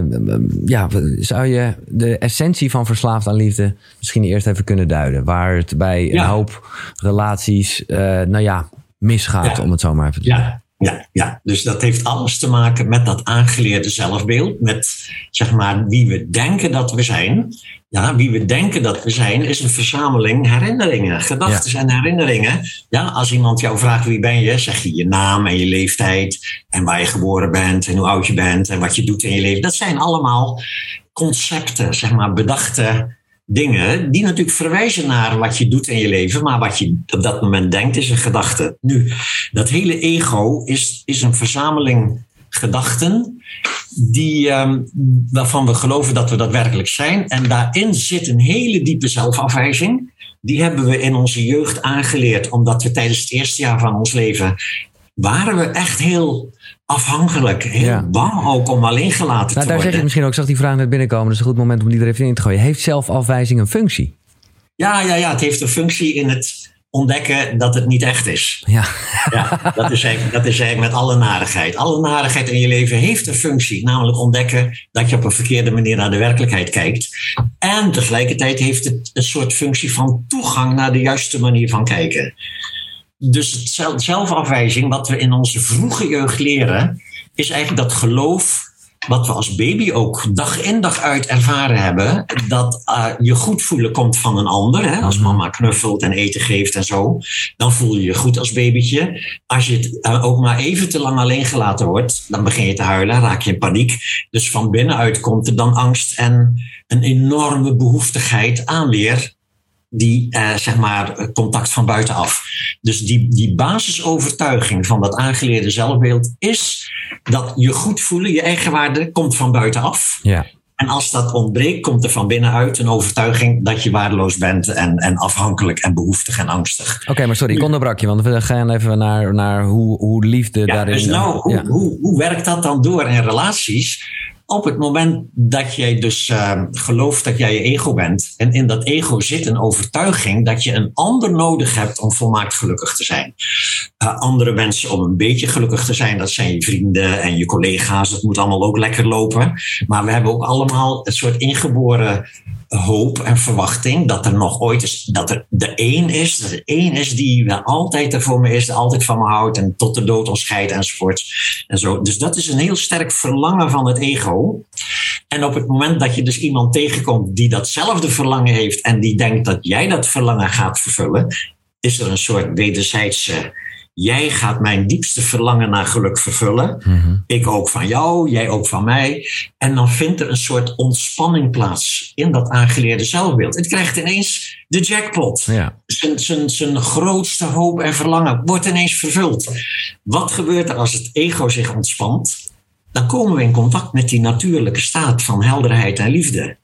S1: ja, zou je de essentie van verslaafd aan liefde misschien eerst even kunnen duiden? Waar het bij een hoop relaties, eh, nou ja, misgaat,
S26: Ja.
S1: om het zo maar even te zeggen.
S26: Ja, ja, ja, dus dat heeft alles te maken met dat aangeleerde zelfbeeld. Met zeg maar wie we denken dat we zijn. Ja, wie we denken dat we zijn is een verzameling herinneringen, gedachten en herinneringen. Ja, als iemand jou vraagt wie ben je, zeg je je naam en je leeftijd. En waar je geboren bent en hoe oud je bent en wat je doet in je leven. Dat zijn allemaal concepten, zeg maar bedachte dingen die natuurlijk verwijzen naar wat je doet in je leven, maar wat je op dat moment denkt is een gedachte. Nu, dat hele ego is, is een verzameling gedachten die, ehm, waarvan we geloven dat we dat werkelijk zijn. En daarin zit een hele diepe zelfafwijzing. Die hebben we in onze jeugd aangeleerd, omdat we tijdens het eerste jaar van ons leven waren we echt heel afhankelijk, heel bang ook om alleen gelaten
S1: Nou,
S26: te
S1: daar zeg
S26: worden.
S1: je misschien ook, ik zag die vraag net binnenkomen, dus een goed moment om die er even in te gooien. Heeft zelfafwijzing een functie?
S26: Ja, ja, ja, het heeft een functie in het ontdekken dat het niet echt is.
S1: Ja.
S26: ja dat, is eigenlijk, dat is eigenlijk met alle narigheid. Alle narigheid in je leven heeft een functie, namelijk ontdekken dat je op een verkeerde manier naar de werkelijkheid kijkt. En tegelijkertijd heeft het een soort functie van toegang naar de juiste manier van kijken. Dus zelfafwijzing, wat we in onze vroege jeugd leren, is eigenlijk dat geloof wat we als baby ook dag in dag uit ervaren hebben. Dat uh, je goed voelen komt van een ander. Hè? Als mama knuffelt en eten geeft en zo. Dan voel je je goed als babytje. Als je het uh, ook maar even te lang alleen gelaten wordt. Dan begin je te huilen, raak je in paniek. Dus van binnenuit komt er dan angst en een enorme behoeftigheid aan weer die eh, zeg maar contact van buitenaf. Dus die, die basisovertuiging van dat aangeleerde zelfbeeld is dat je goed voelen, je eigen waarde, komt van buitenaf.
S1: Ja.
S26: En als dat ontbreekt, komt er van binnenuit een overtuiging dat je waardeloos bent en, en afhankelijk en behoeftig en angstig.
S1: Oké, maar sorry, ik onderbrak je, want we gaan even naar, naar hoe, hoe liefde
S26: Ja,
S1: daarin...
S26: dus nou, hoe,
S1: Ja.
S26: hoe, hoe werkt dat dan door in relaties? Op het moment dat jij dus eh, gelooft dat jij je ego bent. En in dat ego zit een overtuiging dat je een ander nodig hebt om volmaakt gelukkig te zijn. Eh, andere mensen om een beetje gelukkig te zijn, dat zijn je vrienden en je collega's. Dat moet allemaal ook lekker lopen. Maar we hebben ook allemaal een soort ingeboren hoop en verwachting dat er nog ooit is, dat er de één is, dat er één is die wel altijd er voor me is, altijd van me houdt en tot de dood ons scheidt enzovoort. En zo. Dus dat is een heel sterk verlangen van het ego. En op het moment dat je dus iemand tegenkomt die datzelfde verlangen heeft en die denkt dat jij dat verlangen gaat vervullen, is er een soort wederzijdse. Jij gaat mijn diepste verlangen naar geluk vervullen. Ik ook van jou, jij ook van mij. En dan vindt er een soort ontspanning plaats in dat aangeleerde zelfbeeld. Het krijgt ineens de jackpot.
S1: Ja.
S26: Zijn, zijn, zijn grootste hoop en verlangen wordt ineens vervuld. Wat gebeurt er als het ego zich ontspant? Dan komen we in contact met die natuurlijke staat van helderheid en liefde.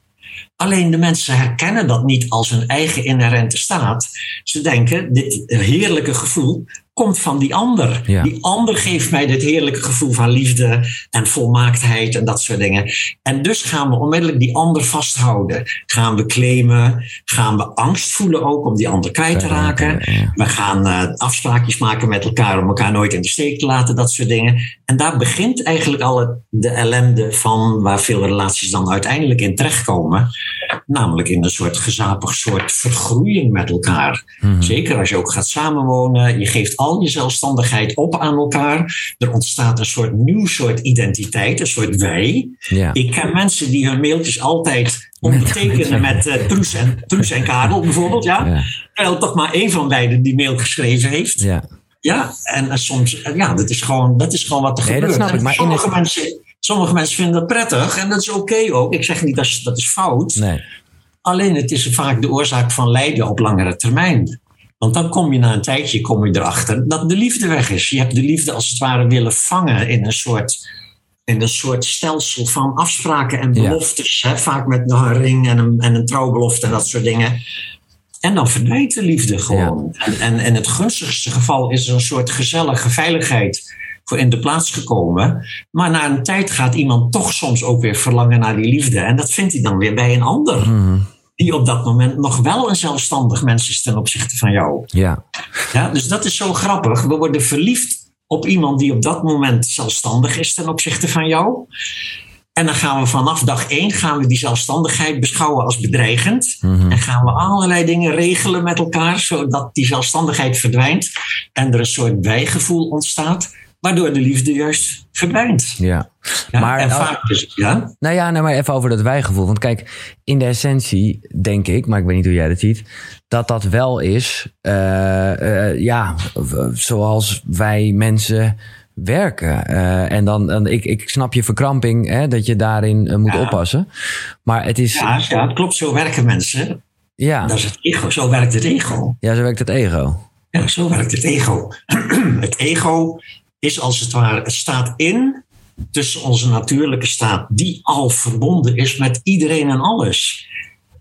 S26: Alleen de mensen herkennen dat niet als hun eigen inherente staat. Ze denken, dit heerlijke gevoel komt van die ander.
S1: Ja.
S26: Die ander geeft mij dit heerlijke gevoel van liefde en volmaaktheid en dat soort dingen. En dus gaan we onmiddellijk die ander vasthouden. Gaan we claimen, gaan we angst voelen ook om die ander kwijt te raken. We gaan eh, afspraakjes maken met elkaar om elkaar nooit in de steek te laten, dat soort dingen. En daar begint eigenlijk al het- de ellende van waar veel relaties dan uiteindelijk in terechtkomen. Namelijk in een soort gezapig soort vergroeiing met elkaar. Zeker als je ook gaat samenwonen. Je geeft al je zelfstandigheid op aan elkaar. Er ontstaat een soort nieuw soort identiteit, een soort wij.
S1: Ja.
S26: Ik ken mensen die hun mailtjes altijd [laughs] ondertekenen met eh Truus, en, Truus en Karel bijvoorbeeld. Ja? Terwijl toch maar één van beiden die mail geschreven heeft.
S1: Ja.
S26: Ja, en eh, soms, eh, ja, dat is gewoon, dat is gewoon wat er
S1: Nee, dat
S26: gebeurt.
S1: snap ik, maar in
S26: sommige,
S1: het-
S26: mensen, sommige mensen vinden dat prettig en dat is oké ook. Ik zeg niet dat dat is fout.
S1: Nee.
S26: Alleen het is vaak de oorzaak van lijden op langere termijn. Want dan kom je na een tijdje kom je erachter dat de liefde weg is. Je hebt de liefde als het ware willen vangen in een soort, in een soort stelsel van afspraken en
S1: Ja.
S26: beloftes. Hè? Vaak met nog een ring en een, en een trouwbelofte en dat soort dingen. En dan verdwijnt de liefde gewoon. En, en in het gunstigste geval is er een soort gezellige veiligheid voor in de plaats gekomen. Maar na een tijd gaat iemand toch soms ook weer verlangen naar die liefde. En dat vindt hij dan weer bij een ander. Die op dat moment nog wel een zelfstandig mens is ten opzichte van jou.
S1: Ja.
S26: Ja, dus dat is zo grappig. We worden verliefd op iemand die op dat moment zelfstandig is ten opzichte van jou. En dan gaan we vanaf dag één gaan we die zelfstandigheid beschouwen als bedreigend. En gaan we allerlei dingen regelen met elkaar, zodat die zelfstandigheid verdwijnt. En er een soort wijgevoel ontstaat, waardoor de liefde juist verdwijnt.
S1: Ja.
S26: Ja,
S1: maar,
S26: en vaak is, ja?
S1: Nou ja, nou maar even over dat wijgevoel. Want kijk, in de essentie denk ik, maar ik weet niet hoe jij dat ziet, dat dat wel is, eh, eh, ja, zoals wij mensen werken. Eh, en dan, dan ik, ik snap je verkramping, hè, dat je daarin moet oppassen. Maar het is.
S26: Ja, ja, het klopt, zo werken mensen.
S1: Ja.
S26: Dat is het ego, zo werkt het ego.
S1: Ja, zo werkt het ego.
S26: Ja, zo werkt het ego. [clears throat] het ego is als het ware, het staat in tussen onze natuurlijke staat, die al verbonden is met iedereen en alles.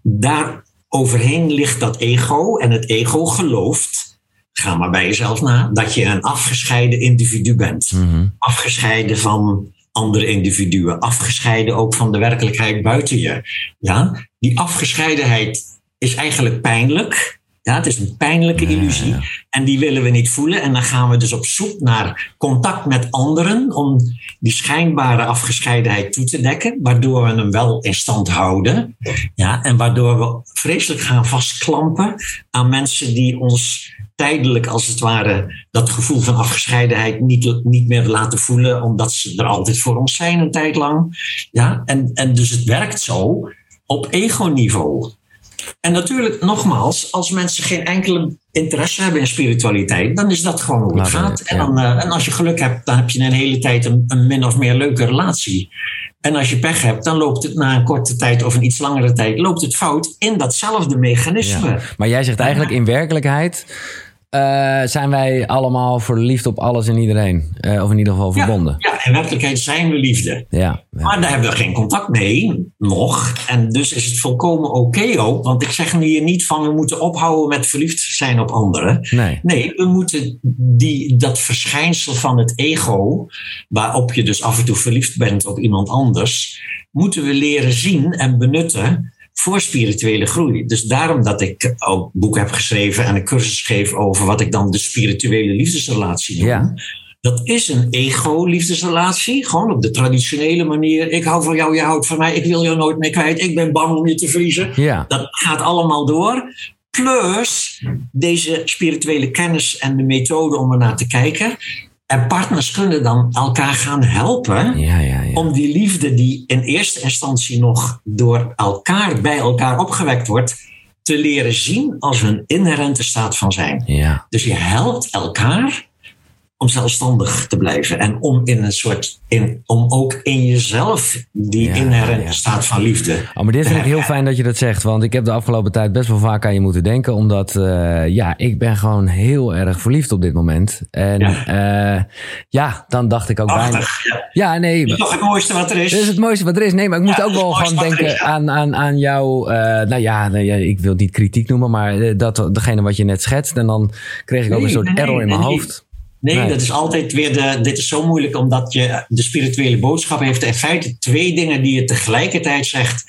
S26: Daar overheen ligt dat ego en het ego gelooft, ga maar bij jezelf na, dat je een afgescheiden individu bent. Afgescheiden van andere individuen, afgescheiden ook van de werkelijkheid buiten je. Ja? Die afgescheidenheid is eigenlijk pijnlijk. Ja, het is een pijnlijke illusie. En die willen we niet voelen. En dan gaan we dus op zoek naar contact met anderen. om die schijnbare afgescheidenheid toe te dekken. Waardoor we hem wel in stand houden. Ja, en waardoor we vreselijk gaan vastklampen aan mensen die ons tijdelijk als het ware dat gevoel van afgescheidenheid niet, niet meer laten voelen, omdat ze er altijd voor ons zijn een tijd lang. Ja, en, en dus het werkt zo op ego-niveau. En natuurlijk, nogmaals, als mensen geen enkele interesse hebben in spiritualiteit, dan is dat gewoon hoe het
S1: Maar,
S26: gaat. En, dan, eh, en als je geluk hebt, dan heb je een hele tijd een, een min of meer leuke relatie. En als je pech hebt, dan loopt het na een korte tijd of een iets langere tijd, loopt het fout in datzelfde mechanisme.
S1: Ja. Maar jij zegt eigenlijk in werkelijkheid eh, zijn wij allemaal verliefd op alles en iedereen. Eh, of in ieder geval verbonden.
S26: Ja, in werkelijkheid zijn we liefde.
S1: Ja.
S26: Maar daar hebben we geen contact mee, nog. En dus is het volkomen oké ook. Want ik zeg hier niet van we moeten ophouden met verliefd zijn op anderen.
S1: Nee.
S26: Nee, we moeten die, dat verschijnsel van het ego, waarop je dus af en toe verliefd bent op iemand anders, moeten we leren zien en benutten voor spirituele groei. Dus daarom dat ik ook boek heb geschreven en een cursus geef over wat ik dan de spirituele liefdesrelatie noem. Dat is een ego-liefdesrelatie, gewoon op de traditionele manier. Ik hou van jou, jij houdt van mij, ik wil jou nooit meer kwijt, ik ben bang om je te verliezen.
S1: Ja.
S26: Dat gaat allemaal door. Plus deze spirituele kennis en de methode om ernaar te kijken. En partners kunnen dan elkaar gaan helpen om die liefde die in eerste instantie nog door elkaar bij elkaar opgewekt wordt, te leren zien als hun inherente staat van zijn.
S1: Ja.
S26: Dus je helpt elkaar om zelfstandig te blijven en om in een soort, in, om ook in jezelf die inherente staat van liefde.
S1: Oh, maar dit vind ik heel [laughs] fijn dat je dat zegt. Want ik heb de afgelopen tijd best wel vaak aan je moeten denken. Omdat, eh, ja, ik ben gewoon heel erg verliefd op dit moment. En ja, ja dan dacht ik ook bijna...
S26: Ja.
S1: Ja, nee.
S26: Dat is toch het mooiste wat er is?
S1: Dat is het mooiste wat er is. Nee, maar ik moest
S26: Ja,
S1: ook wel gewoon denken
S26: is, ja.
S1: aan, aan, aan jou. eh, nou ja, nou ja, ik wil het niet kritiek noemen, maar eh, dat, degene wat je net schetst. En dan kreeg ik ook
S26: Nee,
S1: een soort
S26: nee,
S1: error in
S26: nee,
S1: mijn hoofd.
S26: Nee,
S1: Nee.
S26: dat is altijd weer de. Dit is zo moeilijk omdat je de spirituele boodschap heeft in feite twee dingen die je tegelijkertijd zegt.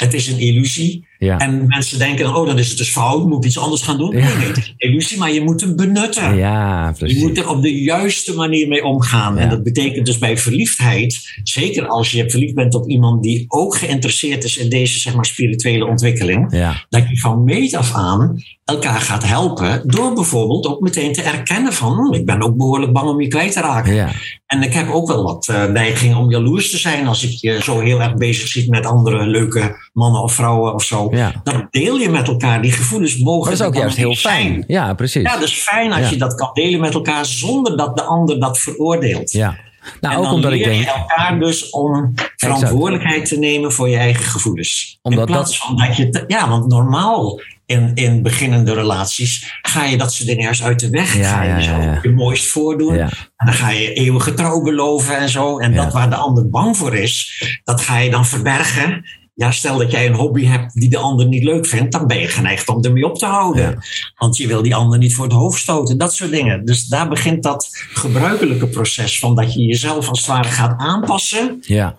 S26: Het is een illusie.
S1: Ja.
S26: En mensen denken dan, oh, dan is het dus fout, moet ik iets anders gaan doen. Nee, nee, het is een illusie, maar je moet hem benutten.
S1: Ja, precies.
S26: Je moet er op de juiste manier mee omgaan. En dat betekent dus bij verliefdheid, zeker als je verliefd bent op iemand die ook geïnteresseerd is in deze zeg maar, spirituele ontwikkeling, dat je van meet af aan elkaar gaat helpen door bijvoorbeeld ook meteen te erkennen van, "Hm, ik ben ook behoorlijk bang om je kwijt te raken.
S1: Ja.
S26: En ik heb ook wel wat eh, neiging om jaloers te zijn als ik je zo heel erg bezig ziet met andere leuke mannen of vrouwen of zo.
S1: Ja.
S26: Dan deel je met elkaar. Die gevoelens mogen
S1: Dat is ook juist heel
S26: zijn.
S1: fijn. Ja, precies.
S26: Ja, dat is fijn als
S1: Ja.
S26: je dat kan delen met elkaar zonder dat de ander dat veroordeelt.
S1: Ja. Nou,
S26: en
S1: ook omdat ik denk.
S26: elkaar dus om verantwoordelijkheid te nemen voor je eigen gevoelens.
S1: Omdat
S26: in plaats van dat je... te- ja, want normaal in, in beginnende relaties ga je dat soort dingen juist uit de weg.
S1: Ja,
S26: ga je
S1: ja,
S26: jezelf
S1: ja, ja.
S26: je mooist voordoen.
S1: Ja.
S26: En dan ga je eeuwige trouw beloven en zo. En dat waar de ander bang voor is, dat ga je dan verbergen. Ja, stel dat jij een hobby hebt die de ander niet leuk vindt, dan ben je geneigd om ermee op te houden. Want je wil die ander niet voor het hoofd stoten, dat soort dingen. Dus daar begint dat gebruikelijke proces van dat je jezelf als het ware gaat aanpassen
S1: Ja.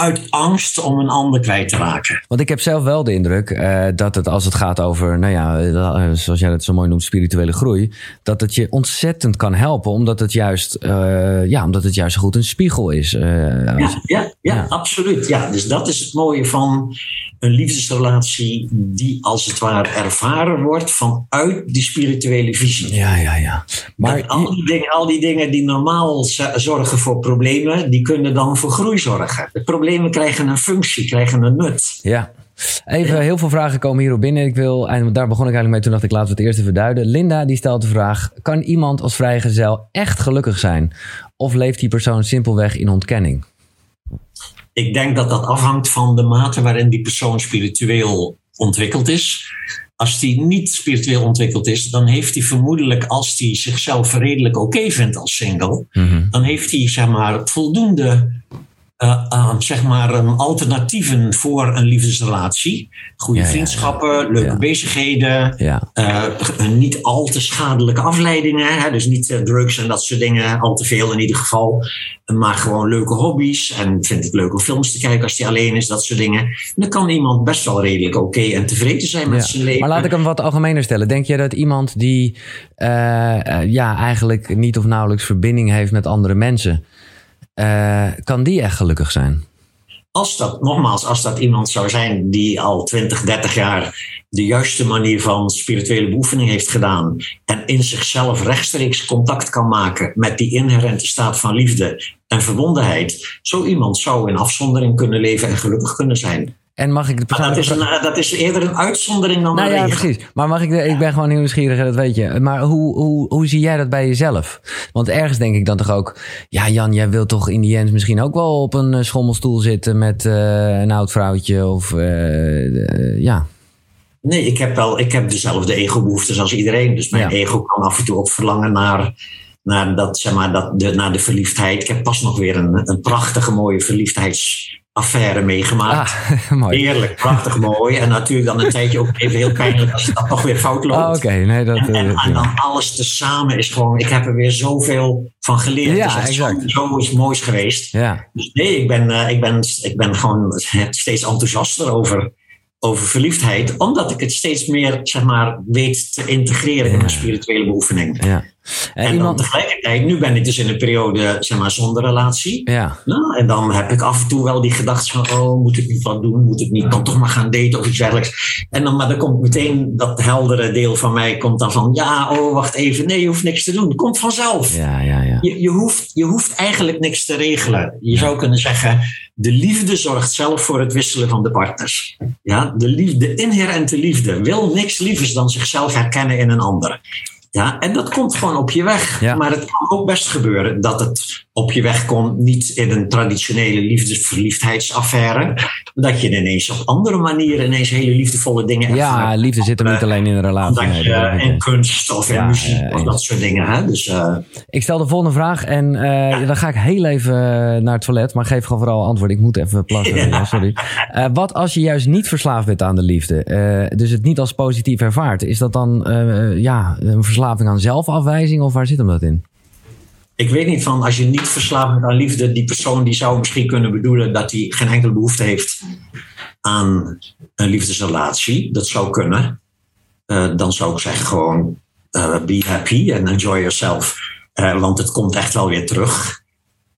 S26: Uit angst om een ander kwijt te raken.
S1: Want ik heb zelf wel de indruk eh, dat het als het gaat over, nou ja, eh, zoals jij dat zo mooi noemt, spirituele groei, dat het je ontzettend kan helpen, omdat het juist, eh, ja, omdat het juist goed een spiegel is. eh,
S26: Ja, ja, ja, absoluut. Ja, dus dat is het mooie van een liefdesrelatie die als het ware ervaren wordt vanuit die spirituele visie.
S1: Ja, ja, ja.
S26: Maar al die, dingen, al die dingen die normaal zorgen voor problemen, die kunnen dan voor groei zorgen. De problemen krijgen een functie, krijgen een nut.
S1: Ja. Even, heel veel vragen komen hierop binnen. Ik wil, en daar begon ik eigenlijk mee. Toen dacht ik, laten we het eerst even duiden. Linda die stelt de vraag: Kan iemand als vrijgezel echt gelukkig zijn? Of leeft die persoon simpelweg in ontkenning?
S26: Ik denk dat dat afhangt van de mate waarin die persoon spiritueel ontwikkeld is. Als die niet spiritueel ontwikkeld is, dan heeft hij vermoedelijk, als hij zichzelf redelijk oké vindt als single, dan heeft hij zeg maar, voldoende eh, zeg maar, um, alternatieven voor een liefdesrelatie. Goede
S1: Ja, ja,
S26: vriendschappen, leuke bezigheden,
S1: Ja.
S26: eh, niet al te schadelijke afleidingen. Hè, dus niet eh, drugs en dat soort dingen, al te veel in ieder geval. Maar gewoon leuke hobby's. En vindt het leuk om films te kijken als hij alleen is, dat soort dingen. En dan kan iemand best wel redelijk oké en tevreden zijn met zijn leven.
S1: Maar laat ik hem wat algemener stellen. Denk jij dat iemand die ja, eigenlijk niet of nauwelijks verbinding heeft met andere mensen, eh, kan die echt gelukkig zijn?
S26: Als dat, nogmaals, als dat iemand zou zijn die al 20, 30 jaar de juiste manier van spirituele beoefening heeft gedaan en in zichzelf rechtstreeks contact kan maken met die inherente staat van liefde en verbondenheid, zo iemand zou in afzondering kunnen leven en gelukkig kunnen zijn.
S1: En mag ik
S26: Maar dat, is een, dat is eerder een uitzondering dan
S1: Nou
S26: een
S1: ja,
S26: regel.
S1: precies. Maar mag ik, de- ik ben gewoon heel nieuwsgierig, dat weet je. Maar hoe, hoe, hoe zie jij dat bij jezelf? Want ergens denk ik dan toch ook, ja Jan, jij wilt toch in die end misschien ook wel op een eh, schommelstoel zitten met eh, een oud vrouwtje of eh, eh, ja.
S26: Nee, ik heb wel ik heb dezelfde ego-behoeftes als iedereen. Dus mijn ego kan af en toe ook verlangen naar, naar, dat, zeg maar, dat, de, naar de verliefdheid. Ik heb pas nog weer een, een prachtige, mooie verliefdheidsaffaire meegemaakt. [laughs]
S1: mooi.
S26: Heerlijk, prachtig mooi. En natuurlijk dan een tijdje ook even heel pijnlijk als het dan toch weer fout loopt.
S1: Oh, Oké, nee, dat...
S26: En,
S1: eh,
S26: en,
S1: dat-
S26: en dan alles tezamen is gewoon, ik heb er weer zoveel van geleerd.
S1: Ja,
S26: het is zo, iets moois geweest.
S1: Ja.
S26: Dus nee, ik ben, eh, ik, ben, ik ben gewoon steeds enthousiaster over, over verliefdheid, omdat ik het steeds meer zeg maar, weet te integreren in mijn spirituele beoefening.
S1: Ja.
S26: En dan tegelijkertijd, nu ben ik dus in een periode zeg maar, zonder relatie.
S1: Ja.
S26: Nou, en dan heb ik af en toe wel die gedachte van, oh, moet ik niet wat doen? Moet ik niet dan toch maar gaan daten of iets dergelijks? En dan, maar dan komt meteen dat heldere deel van mij, komt dan van, ja, oh, wacht even, nee, je hoeft niks te doen. Het komt vanzelf.
S1: Ja, ja, ja.
S26: Je, je, hoeft, je hoeft eigenlijk niks te regelen. Je zou kunnen zeggen, de liefde zorgt zelf voor het wisselen van de partners. Ja, de, liefde, de inherente liefde wil niks lievers dan zichzelf herkennen in een ander. Ja, en dat komt gewoon op je weg.
S1: Ja.
S26: Maar het kan ook best gebeuren dat het op je weg komt, niet in een traditionele liefdes-verliefdheidsaffaire, dat je ineens op andere manieren ineens hele liefdevolle dingen
S1: Ja, liefde zit hem niet alleen in een relatie.
S26: Dat
S1: nee, niet.
S26: kunst of in muziek
S1: ja,
S26: of dat soort dingen. Hè? Dus, eh,
S1: Ik stel de volgende vraag en eh, dan ga ik heel even eh, naar het toilet, maar geef gewoon vooral antwoord. Ik moet even plassen, sorry. Eh, wat als je juist niet verslaafd bent aan de liefde, eh, dus het niet als positief ervaart, is dat dan eh, ja, een verslaving aan zelfafwijzing of waar zit hem dat in?
S26: Ik weet niet van als je niet verslaafd bent aan liefde, die persoon die zou misschien kunnen bedoelen dat hij geen enkele behoefte heeft aan een liefdesrelatie. Dat zou kunnen. Eh, dan zou ik zeggen gewoon eh, be happy and enjoy yourself. Eh, want het komt echt wel weer terug.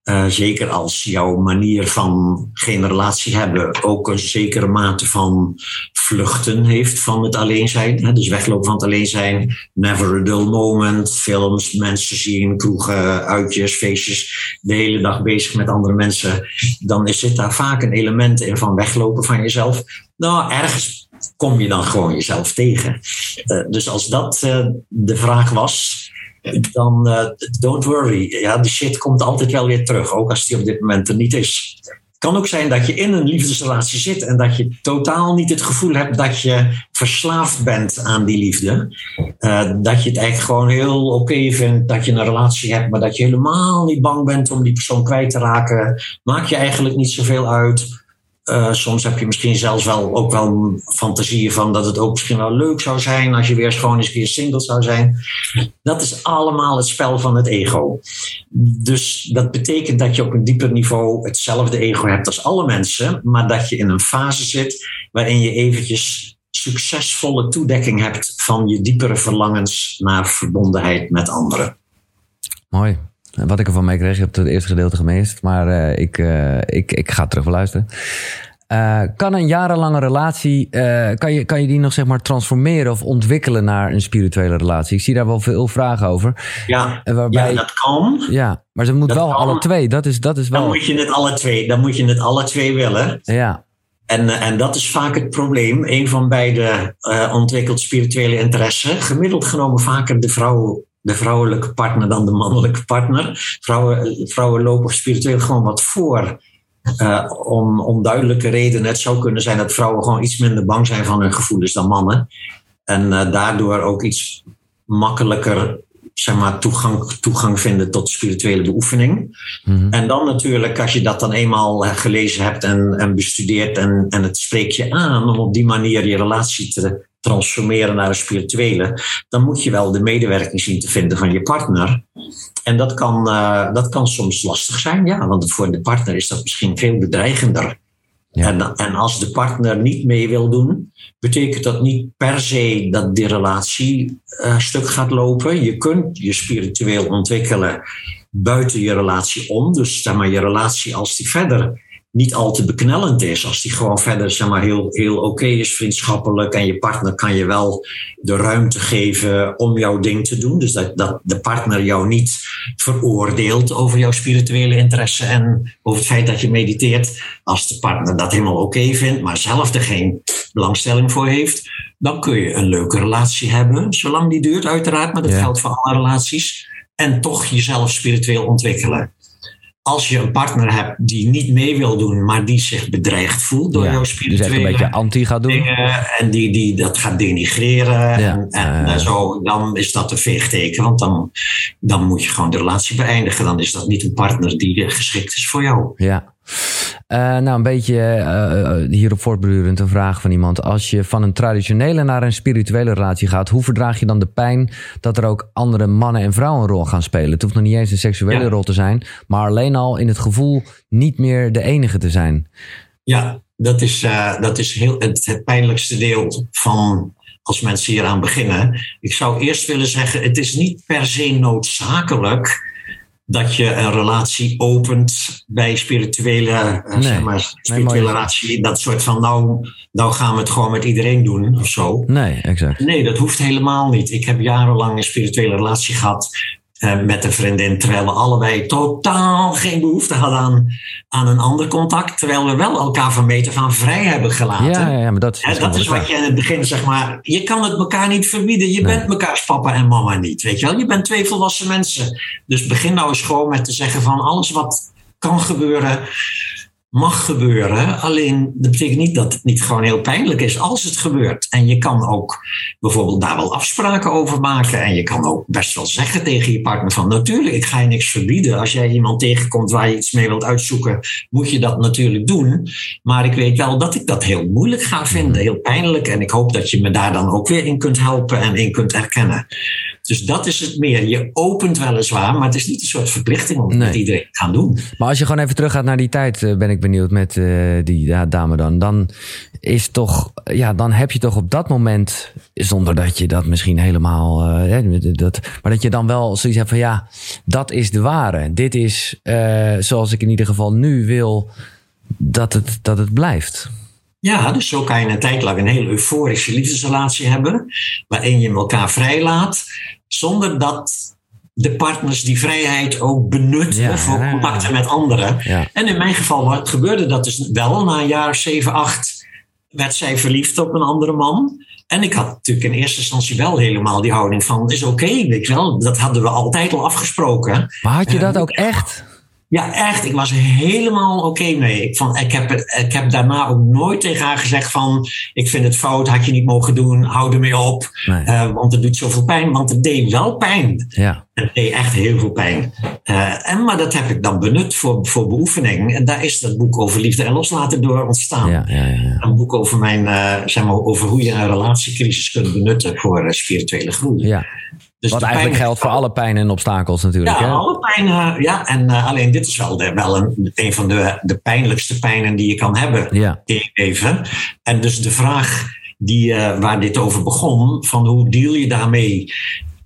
S26: Eh, zeker als jouw manier van geen relatie hebben ook een zekere mate van vluchten heeft van het alleen zijn. Hè? Dus weglopen van het alleen zijn. Never a dull moment. Films, mensen zien, kroegen, uitjes, feestjes. De hele dag bezig met andere mensen. Dan zit daar vaak een element in van weglopen van jezelf. Nou, ergens kom je dan gewoon jezelf tegen. Eh, dus als dat eh, de vraag was, dan eh, don't worry. Ja, de shit komt altijd wel weer terug, ook als die op dit moment er niet is. Het kan ook zijn dat je in een liefdesrelatie zit en dat je totaal niet het gevoel hebt dat je verslaafd bent aan die liefde. Eh, dat je het eigenlijk gewoon heel oké vindt dat je een relatie hebt, maar dat je helemaal niet bang bent om die persoon kwijt te raken. Maakt je eigenlijk niet zoveel uit. Eh, soms heb je misschien zelfs wel ook wel fantasieën van dat het ook misschien wel leuk zou zijn als je weer gewoon eens weer single zou zijn. Dat is allemaal het spel van het ego. Dus dat betekent dat je op een dieper niveau hetzelfde ego hebt als alle mensen, maar dat je in een fase zit waarin je eventjes succesvolle toedekking hebt van je diepere verlangens naar verbondenheid met anderen.
S1: Mooi. Wat ik ervan meekreeg, je hebt het eerste gedeelte gemist, maar eh, ik, eh, ik, ik ga terug beluisteren. Eh, kan een jarenlange relatie, kan, je, kan je die nog zeg maar transformeren of ontwikkelen naar een spirituele relatie? Ik zie daar wel veel vragen over.
S26: Ja,
S1: waarbij,
S26: ja dat kan.
S1: Ja, maar ze moet
S26: Dat
S1: wel
S26: kan.
S1: alle twee. Dat is, dat is
S26: Dan
S1: wel.
S26: moet je het alle twee, dan moet je het alle twee willen.
S1: Ja.
S26: En, en dat is vaak het probleem. Een van beide ontwikkelt spirituele interesse. Gemiddeld genomen vaker de vrouw, de vrouwelijke partner dan de mannelijke partner. Vrouwen, vrouwen lopen spiritueel gewoon wat voor. Eh, om onduidelijke redenen. Het zou kunnen zijn dat vrouwen gewoon iets minder bang zijn van hun gevoelens dan mannen. En eh, daardoor ook iets makkelijker zeg maar, toegang, toegang vinden tot spirituele beoefening. En dan natuurlijk, als je dat dan eenmaal eh, gelezen hebt en, en bestudeerd en, en het spreekt je aan om op die manier je relatie te transformeren naar een spirituele, dan moet je wel de medewerking zien te vinden van je partner. En dat kan, eh, dat kan soms lastig zijn, ja, want voor de partner is dat misschien veel bedreigender. En, en als de partner niet mee wil doen, betekent dat niet per se dat die relatie eh, stuk gaat lopen. Je kunt je spiritueel ontwikkelen buiten je relatie om. Dus zeg maar, je relatie, als die verder niet al te beknellend is. Als die gewoon verder zeg maar, heel, heel oké is, vriendschappelijk. En je partner kan je wel de ruimte geven om jouw ding te doen. Dus dat, dat de partner jou niet veroordeelt over jouw spirituele interesse en over het feit dat je mediteert. Als de partner dat helemaal oké vindt, maar zelf er geen belangstelling voor heeft, dan kun je een leuke relatie hebben. Zolang die duurt, uiteraard, maar dat
S1: Ja.
S26: geldt voor alle relaties. En toch jezelf spiritueel ontwikkelen als je een partner hebt die niet mee wil doen, maar die zich bedreigd voelt door
S1: Ja,
S26: jouw
S1: dus echt
S26: spirituele
S1: een beetje anti gaat doen.
S26: dingen en die, die dat gaat denigreren en, en
S1: ja.
S26: zo, dan is dat een veegteken, want dan, dan moet je gewoon de relatie beëindigen. Dan is dat niet een partner die eh, geschikt is voor jou.
S1: Ja. Eh, nou, een beetje eh, eh, hierop voortbordurend een vraag van iemand. Als je van een traditionele naar een spirituele relatie gaat, hoe verdraag je dan de pijn dat er ook andere mannen en vrouwen een rol gaan spelen? Het hoeft nog niet eens een seksuele
S26: Ja.
S1: rol te zijn, maar alleen al in het gevoel niet meer de enige te zijn.
S26: Ja, dat is, dat is heel, het, het pijnlijkste deel van als mensen hieraan beginnen. Ik zou eerst willen zeggen, het is niet per se noodzakelijk dat je een relatie opent bij spirituele, eh,
S1: Nee.
S26: zeg maar, spirituele relatie. Dat soort van, nou, nou gaan we het gewoon met iedereen doen of zo.
S1: Nee, exact.
S26: Nee, dat hoeft helemaal niet. Ik heb jarenlang een spirituele relatie gehad eh, met een vriendin, terwijl we allebei totaal geen behoefte hadden aan, aan een ander contact, terwijl we wel elkaar van meter van vrij hebben gelaten.
S1: Ja, ja, ja, maar dat is,
S26: dat is wat je in het begin zeg maar. Je kan het elkaar niet verbieden. Je bent mekaars papa en mama niet. Weet je wel? Je bent twee volwassen mensen. Dus begin nou eens gewoon met te zeggen van alles wat kan gebeuren, mag gebeuren. Alleen dat betekent niet dat het niet gewoon heel pijnlijk is als het gebeurt. En je kan ook bijvoorbeeld daar wel afspraken over maken. En je kan ook best wel zeggen tegen je partner van natuurlijk, ik ga je niks verbieden. Als jij iemand tegenkomt waar je iets mee wilt uitzoeken, moet je dat natuurlijk doen. Maar ik weet wel dat ik dat heel moeilijk ga vinden, heel pijnlijk. En ik hoop dat je me daar dan ook weer in kunt helpen en in kunt erkennen. Dus dat is het meer. Je opent weliswaar, maar het is niet een soort verplichting om het met iedereen te gaan doen.
S1: Maar als je gewoon even teruggaat naar die tijd, eh, ben ik benieuwd met eh, die ja, dame dan. Dan is toch, ja, dan heb je toch op dat moment, zonder dat je dat misschien helemaal, hè, dat, maar dat je dan wel zoiets hebt van ja, dat is de ware. Dit is zoals ik in ieder geval nu wil dat het, dat het blijft.
S26: Ja, dus zo kan je een tijd lang een hele euforische liefdesrelatie hebben, waarin je elkaar vrijlaat, zonder dat de partners die vrijheid ook benutten voor contacten met anderen. En in mijn geval wat gebeurde dat dus wel. Na een jaar of zeven, acht werd zij verliefd op een andere man. En ik had natuurlijk in eerste instantie wel helemaal die houding van, is oké, weet je wel. Dat hadden we altijd al afgesproken.
S1: Maar had je dat
S26: Eh,
S1: ook echt?
S26: Ja, echt. Ik was helemaal oké mee. Ik, vond, ik, heb, ik heb daarna ook nooit tegen haar gezegd van... ik vind het fout, had je niet mogen doen, hou ermee op. Eh, want het doet zoveel pijn. Want het deed wel pijn.
S1: Ja.
S26: Het deed echt heel veel pijn. Eh, en, maar dat heb ik dan benut voor, voor beoefening. En daar is dat boek over liefde en loslaten door ontstaan.
S1: Ja, ja, ja.
S26: Een boek over, mijn, eh, zeg maar, over hoe je een relatiecrisis kunt benutten voor spirituele groei.
S1: Ja.
S26: Dus
S1: Wat eigenlijk geldt voor alle pijn en obstakels natuurlijk.
S26: ja,
S1: hè?
S26: alle pijn. eh, ja, en eh, alleen dit is wel, de, wel een, een van de, de pijnlijkste pijnen die je kan hebben
S1: Ja.
S26: leven. En dus de vraag die, eh, waar dit over begon, van hoe deal je daarmee,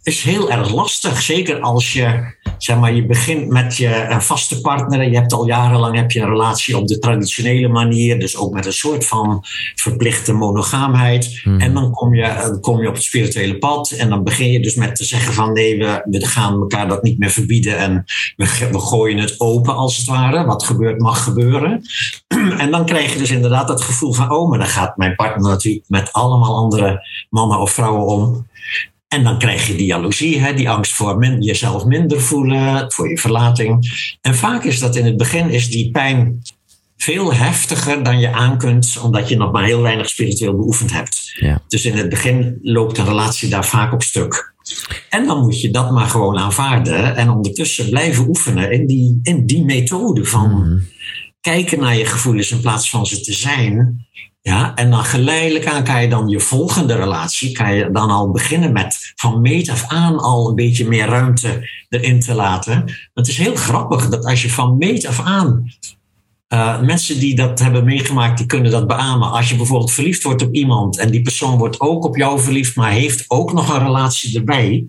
S26: is heel erg lastig. Zeker als je, zeg maar, je begint met je een vaste partner en je hebt al jarenlang heb je een relatie op de traditionele manier, dus ook met een soort van verplichte monogaamheid. En dan kom je, dan kom je op het spirituele pad en dan begin je dus met te zeggen van nee, we, we gaan elkaar dat niet meer verbieden en we, we gooien het open als het ware. Wat gebeurt mag gebeuren. [clears throat] En dan krijg je dus inderdaad dat gevoel van oh, maar dan gaat mijn partner natuurlijk met allemaal andere mannen of vrouwen om. En dan krijg je die jaloezie, hè, die angst voor min- jezelf minder voelen, voor je verlating. En vaak is dat in het begin is die pijn veel heftiger dan je aan kunt, omdat je nog maar heel weinig spiritueel beoefend hebt.
S1: Ja.
S26: Dus in het begin loopt een relatie daar vaak op stuk. En dan moet je dat maar gewoon aanvaarden en ondertussen blijven oefenen in die, in die methode van kijken naar je gevoelens in plaats van ze te zijn. Ja, en dan geleidelijk aan kan je dan je volgende relatie, kan je dan al beginnen met van meet af aan al een beetje meer ruimte erin te laten. Het is heel grappig dat als je van meet af aan, eh, mensen die dat hebben meegemaakt, die kunnen dat beamen. Als je bijvoorbeeld verliefd wordt op iemand en die persoon wordt ook op jou verliefd, maar heeft ook nog een relatie erbij.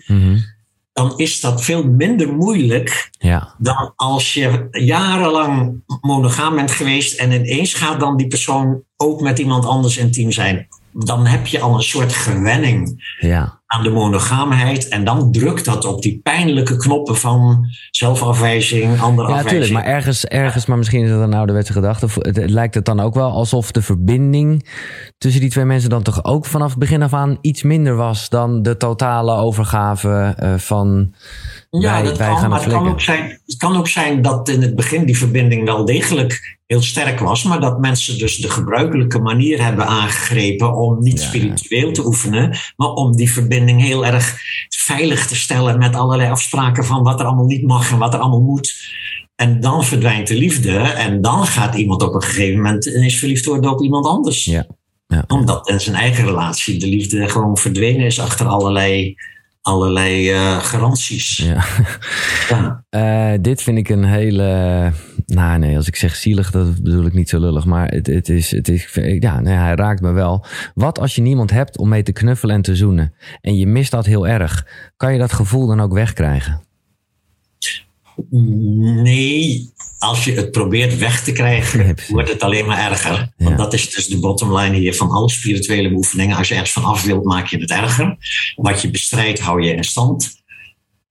S26: dan is dat veel minder moeilijk
S1: Ja.
S26: dan als je jarenlang monogaam bent geweest en ineens gaat dan die persoon ook met iemand anders intiem zijn. Dan heb je al een soort gewenning
S1: Ja.
S26: aan de monogaamheid en dan drukt dat op die pijnlijke knoppen van zelfafwijzing, andere
S1: Ja,
S26: afwijzing.
S1: natuurlijk. Maar ergens, ergens, maar misschien is dat een ouderwetse gedachte. Het, het lijkt het dan ook wel alsof de verbinding tussen die twee mensen dan toch ook vanaf het begin af aan iets minder was dan de totale overgave eh, van.
S26: Ja,
S1: wij,
S26: dat
S1: wij
S26: kan,
S1: gaan
S26: maar
S1: het
S26: kan, ook zijn, het kan ook zijn dat in het begin die verbinding wel degelijk heel sterk was, maar dat mensen dus de gebruikelijke manier hebben aangegrepen om niet spiritueel te oefenen, maar om die verbinding heel erg veilig te stellen met allerlei afspraken van wat er allemaal niet mag en wat er allemaal moet. En dan verdwijnt de liefde en dan gaat iemand op een gegeven moment ineens verliefd worden op iemand anders.
S1: Ja.
S26: Omdat in zijn eigen relatie de liefde gewoon verdwenen is achter allerlei, allerlei eh, garanties. [laughs]
S1: Ja. Eh, dit vind ik een hele. Nou, nee, als ik zeg zielig, dat bedoel ik niet zo lullig. Maar het, het is. Het is ja, nee, hij raakt me wel. Wat als je niemand hebt om mee te knuffelen en te zoenen? En je mist dat heel erg. Kan je dat gevoel dan ook wegkrijgen?
S26: Nee, als je het probeert weg te krijgen, wordt het alleen maar erger. Want dat is dus de bottom line hier van alle spirituele beoefeningen. Als je ergens van af wilt, maak je het erger. Wat je bestrijdt, hou je in stand.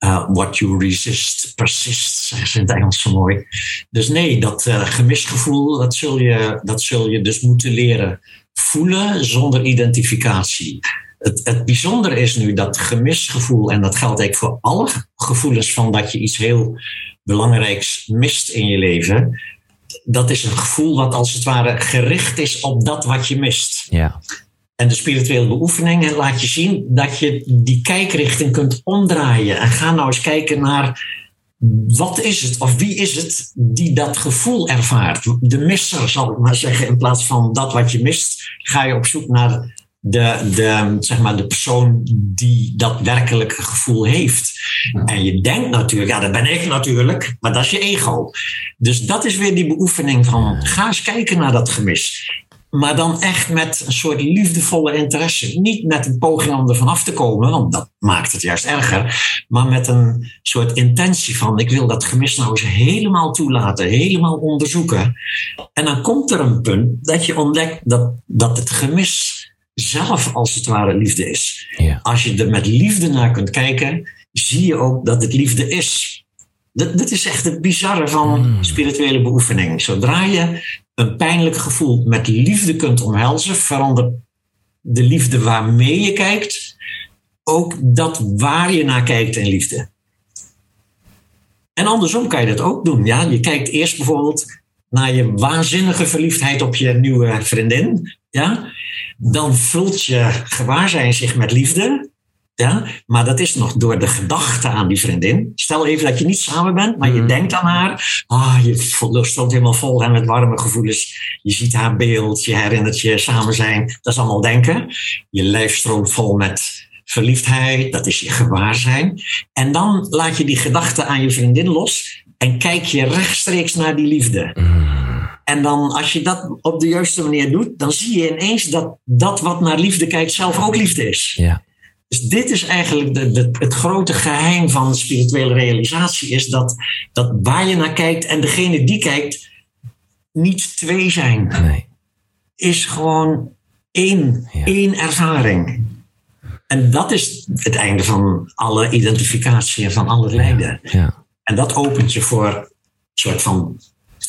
S26: Uh, what you resist, persist, zeggen ze in het Engels zo mooi. Dus nee, dat uh, gemisgevoel, dat zul, je, dat zul je dus moeten leren voelen zonder identificatie. Het, het bijzondere is nu dat gemisgevoel, en dat geldt eigenlijk voor alle gevoelens van dat je iets heel belangrijks mist in je leven. Dat is een gevoel wat als het ware gericht is op dat wat je mist.
S1: Ja.
S26: En de spirituele beoefeningen laat je zien dat je die kijkrichting kunt omdraaien. En ga nou eens kijken naar wat is het of wie is het die dat gevoel ervaart. De misser zal ik maar zeggen, in plaats van dat wat je mist, ga je op zoek naar de, de, zeg maar de persoon die dat werkelijke gevoel heeft. En je denkt natuurlijk, ja, dat ben ik natuurlijk, maar dat is je ego. Dus dat is weer die beoefening van ga eens kijken naar dat gemis. Maar dan echt met een soort liefdevolle interesse. Niet met een poging om er vanaf te komen, want dat maakt het juist erger. Maar met een soort intentie van: ik wil dat gemis nou eens helemaal toelaten, helemaal onderzoeken. En dan komt er een punt dat je ontdekt dat, dat het gemis zelf als het ware liefde is. Als je er met liefde naar kunt kijken, zie je ook dat het liefde is. Dat, dat is echt het bizarre van spirituele beoefening. Zodra je een pijnlijk gevoel met liefde kunt omhelzen, verandert de liefde waarmee je kijkt ook dat waar je naar kijkt in liefde. En andersom kan je dat ook doen. Ja? Je kijkt eerst bijvoorbeeld naar je waanzinnige verliefdheid op je nieuwe vriendin. Ja? Dan vult je gewaarzijn zich met liefde. Ja, maar dat is nog door de gedachte aan die vriendin. Stel even dat je niet samen bent, maar je denkt aan haar. Ah, je stroomt helemaal vol en met warme gevoelens. Je ziet haar beeld, je herinnert je samen zijn. Dat is allemaal denken. Je lijf stroomt vol met verliefdheid, dat is je gewaarzijn. En dan laat je die gedachte aan je vriendin los en kijk je rechtstreeks naar die liefde. En dan, als je dat op de juiste manier doet, dan zie je ineens dat dat wat naar liefde kijkt zelf ook liefde is.
S1: Ja.
S26: Dus dit is eigenlijk de, de, het grote geheim van spirituele realisatie, is dat, dat waar je naar kijkt en degene die kijkt, niet twee zijn.
S1: Nee.
S26: Is gewoon één, één ervaring. En dat is het einde van alle identificatie en van alle lijden.
S1: Ja.
S26: En dat opent je voor een soort van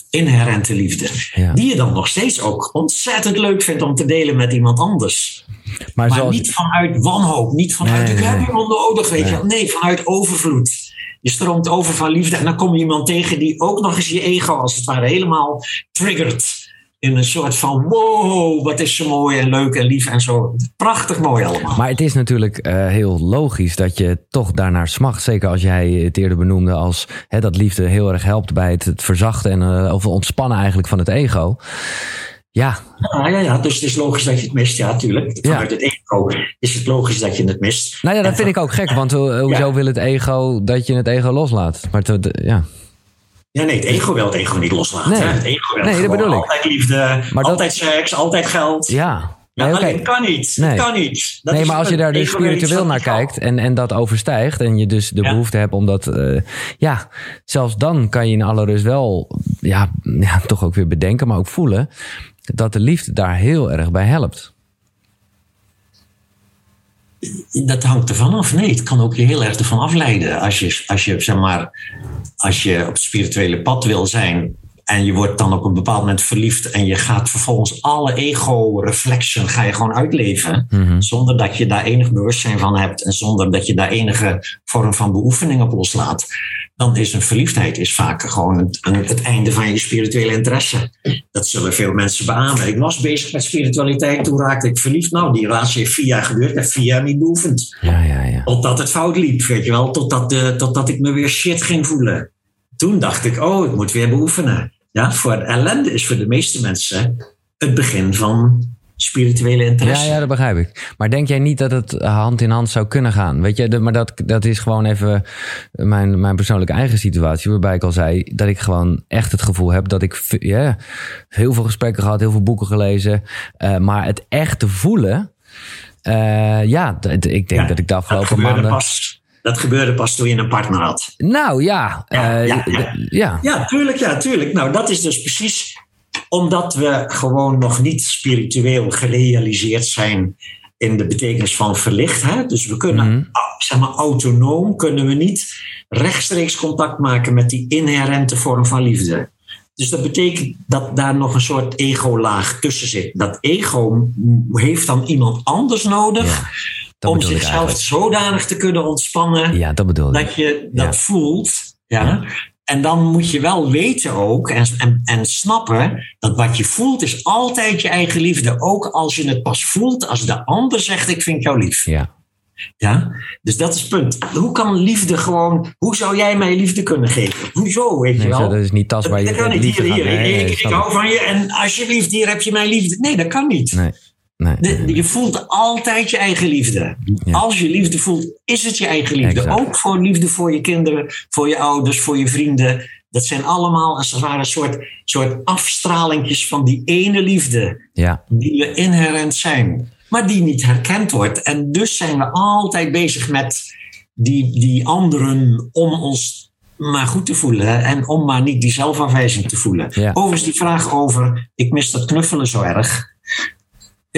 S26: inherente liefde.
S1: Ja.
S26: Die je dan nog steeds ook ontzettend leuk vindt om te delen met iemand anders.
S1: Maar,
S26: Maar
S1: zoals,
S26: niet vanuit wanhoop, niet vanuit ik heb iemand nodig, weet
S1: Nee.
S26: je. Nee, vanuit overvloed. Je stroomt over van liefde en dan kom je iemand tegen die ook nog eens je ego als het ware helemaal triggert. In een soort van wow, wat is zo mooi en leuk en lief en zo. Prachtig mooi allemaal.
S1: Maar het is natuurlijk eh, heel logisch dat je toch daarnaar smacht. Zeker als jij het eerder benoemde als hè, dat liefde heel erg helpt bij het, het verzachten en eh, of ontspannen eigenlijk van het ego. Ja,
S26: Ja, ja, ja, dus het is logisch dat je het mist, ja, tuurlijk. Vanuit het ego is het logisch dat je het mist.
S1: nou ja, dat vind ik ook gek. Want ho- hoezo wil het ego dat je het ego loslaat? Maar te- ja.
S26: Ja, nee, het ego wil het ego niet loslaten.
S1: Nee.
S26: Het ego wil
S1: Nee, dat bedoel ik.
S26: altijd liefde, altijd seks, altijd geld.
S1: Ja, Nee,
S26: kan niet.
S1: Nee.
S26: Dat kan niet. Dat
S1: nee, maar als je
S26: het
S1: daar dus spiritueel naar kijkt en, en dat overstijgt en je dus de behoefte hebt om dat, eh, ja, zelfs dan kan je in alle rust wel, ja, ja, toch ook weer bedenken, maar ook voelen dat de liefde daar heel erg bij helpt.
S26: Dat hangt ervan af. Nee, het kan ook je heel erg ervan afleiden. Als je, als je, zeg maar, als je op het spirituele pad wil zijn en je wordt dan op een bepaald moment verliefd en je gaat vervolgens alle ego-reflection ga je gewoon uitleven, zonder dat je daar enig bewustzijn van hebt en zonder dat je daar enige vorm van beoefening op loslaat, dan is een verliefdheid is vaak gewoon het, einde van je spirituele interesse. Dat zullen veel mensen beamen. Ik was bezig met spiritualiteit, toen raakte ik verliefd. Nou, die relatie heeft vier jaar geduurd, ik heb vier jaar niet beoefend.
S1: Ja, ja, ja.
S26: Totdat het fout liep, weet je wel. Totdat, de, totdat ik me weer shit ging voelen. Toen dacht ik, oh, ik moet weer beoefenen. Ja, voor ellende is voor de meeste mensen het begin van spirituele interesse.
S1: Ja, ja, dat begrijp ik. Maar denk jij niet dat het hand in hand zou kunnen gaan? Weet je, maar dat, dat is gewoon even mijn, mijn persoonlijke eigen situatie. Waarbij ik al zei dat ik gewoon echt het gevoel heb dat ik ja, heel veel gesprekken gehad, heel veel boeken gelezen. eh, maar het echt te voelen. eh, ja, ik denk dat ik de afgelopen maanden.
S26: pas, dat gebeurde pas toen je een partner had.
S1: Nou ja, eh,
S26: ja, ja.
S1: ja.
S26: Ja, tuurlijk, ja, tuurlijk. Nou, dat is dus precies omdat we gewoon nog niet spiritueel gerealiseerd zijn in de betekenis van verlicht. Hè? Dus we kunnen,
S1: Mhm.
S26: zeg maar, autonoom kunnen we niet rechtstreeks contact maken met die inherente vorm van liefde. Dus dat betekent dat daar nog een soort ego-laag tussen zit. Dat ego heeft dan iemand anders nodig
S1: dat
S26: om zichzelf zodanig te kunnen ontspannen
S1: Ja, dat bedoel ik.
S26: dat je dat
S1: Ja.
S26: voelt. Ja. En dan moet je wel weten ook en, en, en snappen dat wat je voelt is altijd je eigen liefde. Ook als je het pas voelt als de ander zegt ik vind jou lief.
S1: Ja.
S26: Ja, dus dat is het punt. Hoe kan liefde gewoon, hoe zou jij mij liefde kunnen geven? Hoezo, weet je wel?
S1: zo, dat is niet tastbaar. Je
S26: dat kan
S1: kunt
S26: niet. Hier, hier,
S1: Nee,
S26: ik,
S1: nee,
S26: ik,
S1: snap
S26: hou van je en alsjeblieft, hier heb je mijn liefde. Nee, dat kan niet.
S1: Nee. Nee.
S26: De- je voelt altijd je eigen liefde. Als je liefde voelt, is het je eigen liefde.
S1: Exact.
S26: Ook voor liefde voor je kinderen, voor je ouders, voor je vrienden. Dat zijn allemaal als het ware een soort, soort afstralingjes van die ene liefde.
S1: Ja.
S26: Die we inherent zijn. Maar die niet herkend wordt. En dus zijn we altijd bezig met die, die anderen om ons maar goed te voelen. En om maar niet die zelfafwijzing te voelen.
S1: Ja.
S26: Overigens die vraag over, ik mis dat knuffelen zo erg.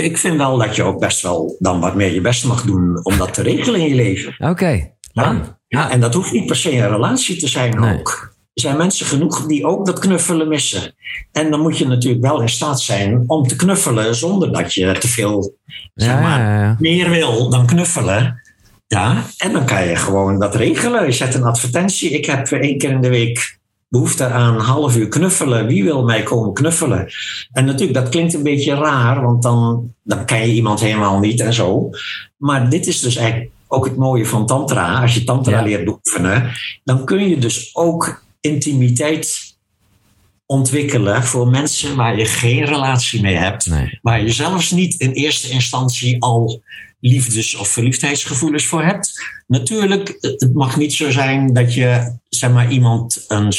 S26: Ik vind wel dat je ook best wel dan wat meer je best mag doen om dat te regelen in je leven.
S1: Oké.
S26: Ja, ja, en dat hoeft niet per se een relatie te zijn ook. Er zijn mensen genoeg die ook dat knuffelen missen. En dan moet je natuurlijk wel in staat zijn om te knuffelen zonder dat je te veel zeg maar,
S1: ja, ja.
S26: meer wil dan knuffelen. Ja, en dan kan je gewoon dat regelen. Je zet een advertentie. Ik heb één keer in de week behoefte aan een half uur knuffelen. Wie wil mij komen knuffelen? En natuurlijk, dat klinkt een beetje raar, want dan, dan ken je iemand helemaal niet en zo. Maar dit is dus eigenlijk ook het mooie van Tantra. Als je Tantra leert beoefenen, dan kun je dus ook intimiteit ontwikkelen voor mensen waar je geen relatie mee hebt. Waar je zelfs niet in eerste instantie al liefdes- of verliefdheidsgevoelens voor hebt. Natuurlijk, het mag niet zo zijn dat je zeg maar, iemand een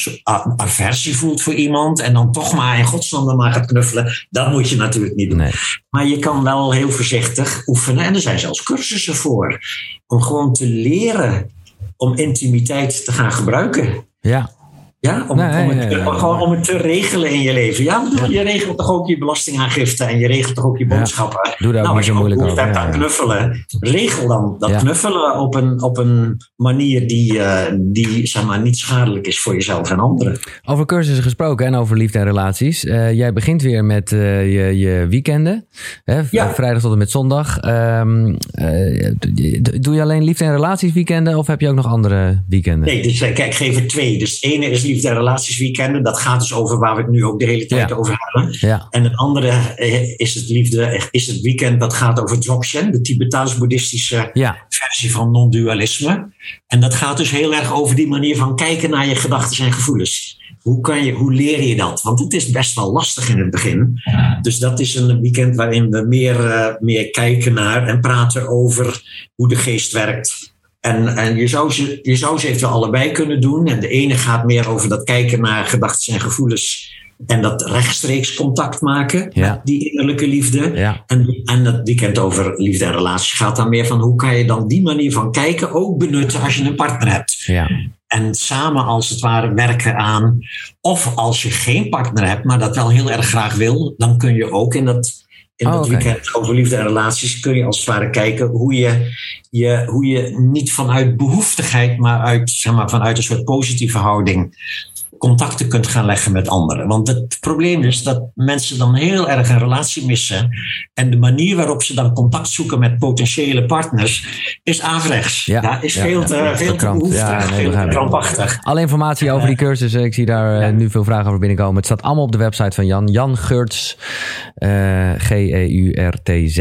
S26: aversie voelt voor iemand en dan toch maar in godsnaam maar gaat knuffelen. Dat moet je natuurlijk niet doen. Maar je kan wel heel voorzichtig oefenen en er zijn zelfs cursussen voor. Om gewoon te leren om intimiteit te gaan gebruiken.
S1: Ja.
S26: Ja, om,
S1: Nee,
S26: om, het,
S1: nee, nee, nee.
S26: gewoon om het te regelen in je leven. Ja, bedoel, je regelt toch ook je belastingaangifte en je regelt toch ook je boodschappen.
S1: Doe daar
S26: nou,
S1: niet
S26: als je
S1: moeilijk over,
S26: hebt aan knuffelen, regel dan dat
S1: Ja.
S26: knuffelen op een, op een manier die, eh, die zeg maar, niet schadelijk is voor jezelf en anderen.
S1: Over cursussen gesproken en over liefde en relaties. Eh, jij begint weer met eh, je, je weekenden. Hè, Vrijdag tot en met zondag. Ehm, eh, doe je alleen liefde en relaties weekenden of heb je ook nog andere weekenden?
S26: Nee, dus kijk, ik geef er twee. Dus het ene is liefde en relaties weekenden. Dat gaat dus over waar we het nu ook de hele tijd
S1: Ja.
S26: over hebben.
S1: Ja.
S26: En het andere eh, is het liefde, is het weekend dat gaat over Dzogchen, de Tibetaans-boeddhistische
S1: Ja.
S26: versie van non-dualisme. En dat gaat dus heel erg over die manier van kijken naar je gedachten en gevoelens. Hoe, kan je, hoe leer je dat? Want het is best wel lastig in het begin. Dus dat is een weekend waarin we meer, eh, meer kijken naar en praten over hoe de geest werkt. En, en je, zou ze, je zou ze eventueel allebei kunnen doen. En de ene gaat meer over dat kijken naar gedachten en gevoelens En dat rechtstreeks contact maken
S1: Ja.
S26: met die innerlijke liefde.
S1: Ja.
S26: En, en dat weekend over liefde en relatie gaat dan meer van hoe kan je dan die manier van kijken ook benutten als je een partner hebt.
S1: Ja.
S26: En samen als het ware werken aan. Of als je geen partner hebt, maar dat wel heel erg graag wil, dan kun je ook in dat, in
S1: Oh, oké.
S26: weekend over liefde en relaties, kun je als het ware kijken hoe je, je, hoe je niet vanuit behoeftigheid, maar, uit, zeg maar vanuit een soort positieve houding contacten kunt gaan leggen met anderen. Want het probleem is dat mensen dan heel erg een relatie missen. En de manier waarop ze dan contact zoeken met potentiële partners is averechts. Ja, is
S1: ja,
S26: veel te,
S1: ja,
S26: veel te behoeftig,
S1: nee,
S26: veel te krampachtig.
S1: Alle informatie over die cursus, eh, ik zie daar eh, nu veel vragen over binnenkomen. Het staat allemaal op de website van Jan. Jan Geurts, eh, G-E-U-R-T-Z.nl.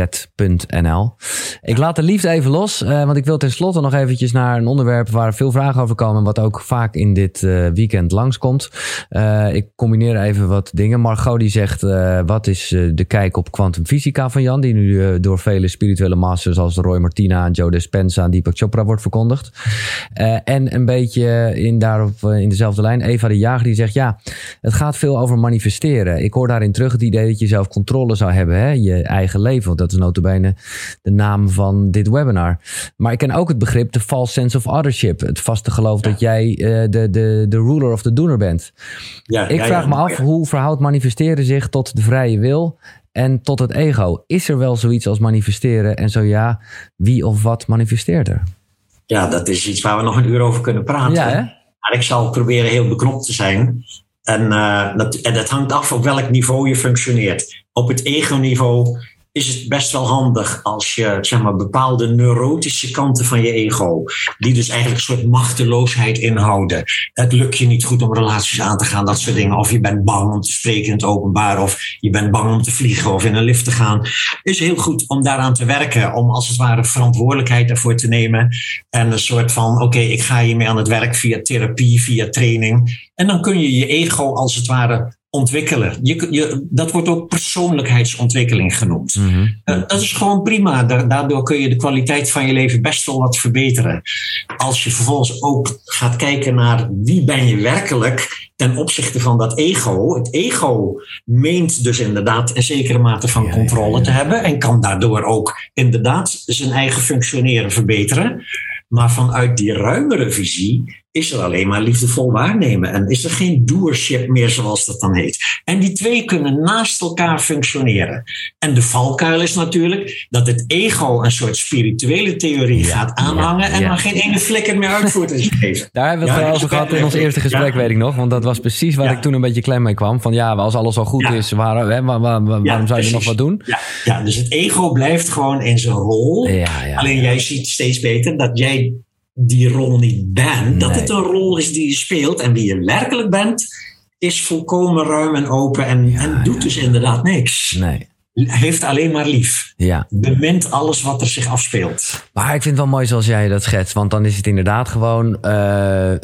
S1: Ik laat de liefde even los, eh, want ik wil tenslotte nog eventjes naar een onderwerp waar veel vragen over komen. Wat ook vaak in dit eh, weekend langskomt. Ik combineer even wat dingen. Margot die zegt, wat is de kijk op kwantumfysica van Jan? Die nu door vele spirituele masters als Roy Martina, Joe Dispenza en Deepak Chopra wordt verkondigd. En een beetje in, daarop, in dezelfde lijn, Eva de Jager die zegt, ja, het gaat veel over manifesteren. Ik hoor daarin terug het idee dat je zelf controle zou hebben, hè? je eigen leven. Want dat is notabene de naam van dit webinar. Maar ik ken ook het begrip de false sense of authorship. Het vaste geloof dat jij eh, de, de, de ruler of de doener bent.
S26: Ja,
S1: ik
S26: ja,
S1: vraag me af, hoe verhoudt manifesteren zich tot de vrije wil en tot het ego? Is er wel zoiets als manifesteren? En zo ja, wie of wat manifesteert er?
S26: Ja, dat is iets waar we nog een uur over kunnen praten.
S1: Ja, hè?
S26: Maar ik zal proberen heel beknopt te zijn. En, eh, dat, dat hangt af op welk niveau je functioneert. Op het ego-niveau is het best wel handig als je zeg maar, bepaalde neurotische kanten van je ego, die dus eigenlijk een soort machteloosheid inhouden. Het lukt je niet goed om relaties aan te gaan, dat soort dingen. Of je bent bang om te spreken in het openbaar, of je bent bang om te vliegen of in een lift te gaan. Is heel goed om daaraan te werken, om als het ware verantwoordelijkheid daarvoor te nemen. En een soort van: oké, ik ga hiermee aan het werk via therapie, via training. En dan kun je je ego als het ware ontwikkelen. Je, je, dat wordt ook persoonlijkheidsontwikkeling genoemd. Eh, dat is gewoon prima. Da- Daardoor kun je de kwaliteit van je leven best wel wat verbeteren. Als je vervolgens ook gaat kijken naar wie ben je werkelijk ten opzichte van dat ego. Het ego meent dus inderdaad een zekere mate van controle te hebben en kan daardoor ook inderdaad zijn eigen functioneren verbeteren. Maar vanuit die ruimere visie is er alleen maar liefdevol waarnemen. En is er geen doership meer, zoals dat dan heet. En die twee kunnen naast elkaar functioneren. En de valkuil is natuurlijk dat het ego een soort spirituele theorie gaat aanhangen. en
S1: ja.
S26: dan geen ene flikker meer uitvoert in zijn leven.
S1: Daar hebben we het
S26: Ja,
S1: wel over gehad in ons eerste gesprek,
S26: Ja.
S1: weet ik nog. Want dat was precies waar ik toen een beetje klem mee kwam. Van ja, als alles al goed is, waar, hè, waar- waar- waarom
S26: Ja,
S1: zou je nog wat doen?
S26: Ja, ja, dus het ego blijft gewoon in zijn rol. Alleen jij ziet steeds beter dat jij die rol niet bent. Dat het een rol is die je speelt. En wie je werkelijk bent, is volkomen ruim en open. En, en doet dus inderdaad niks.
S1: Nee.
S26: Heeft alleen maar lief.
S1: Ja.
S26: Bemint alles wat er zich afspeelt.
S1: Maar ik vind het wel mooi zoals jij dat schetst. Want dan is het inderdaad gewoon, eh,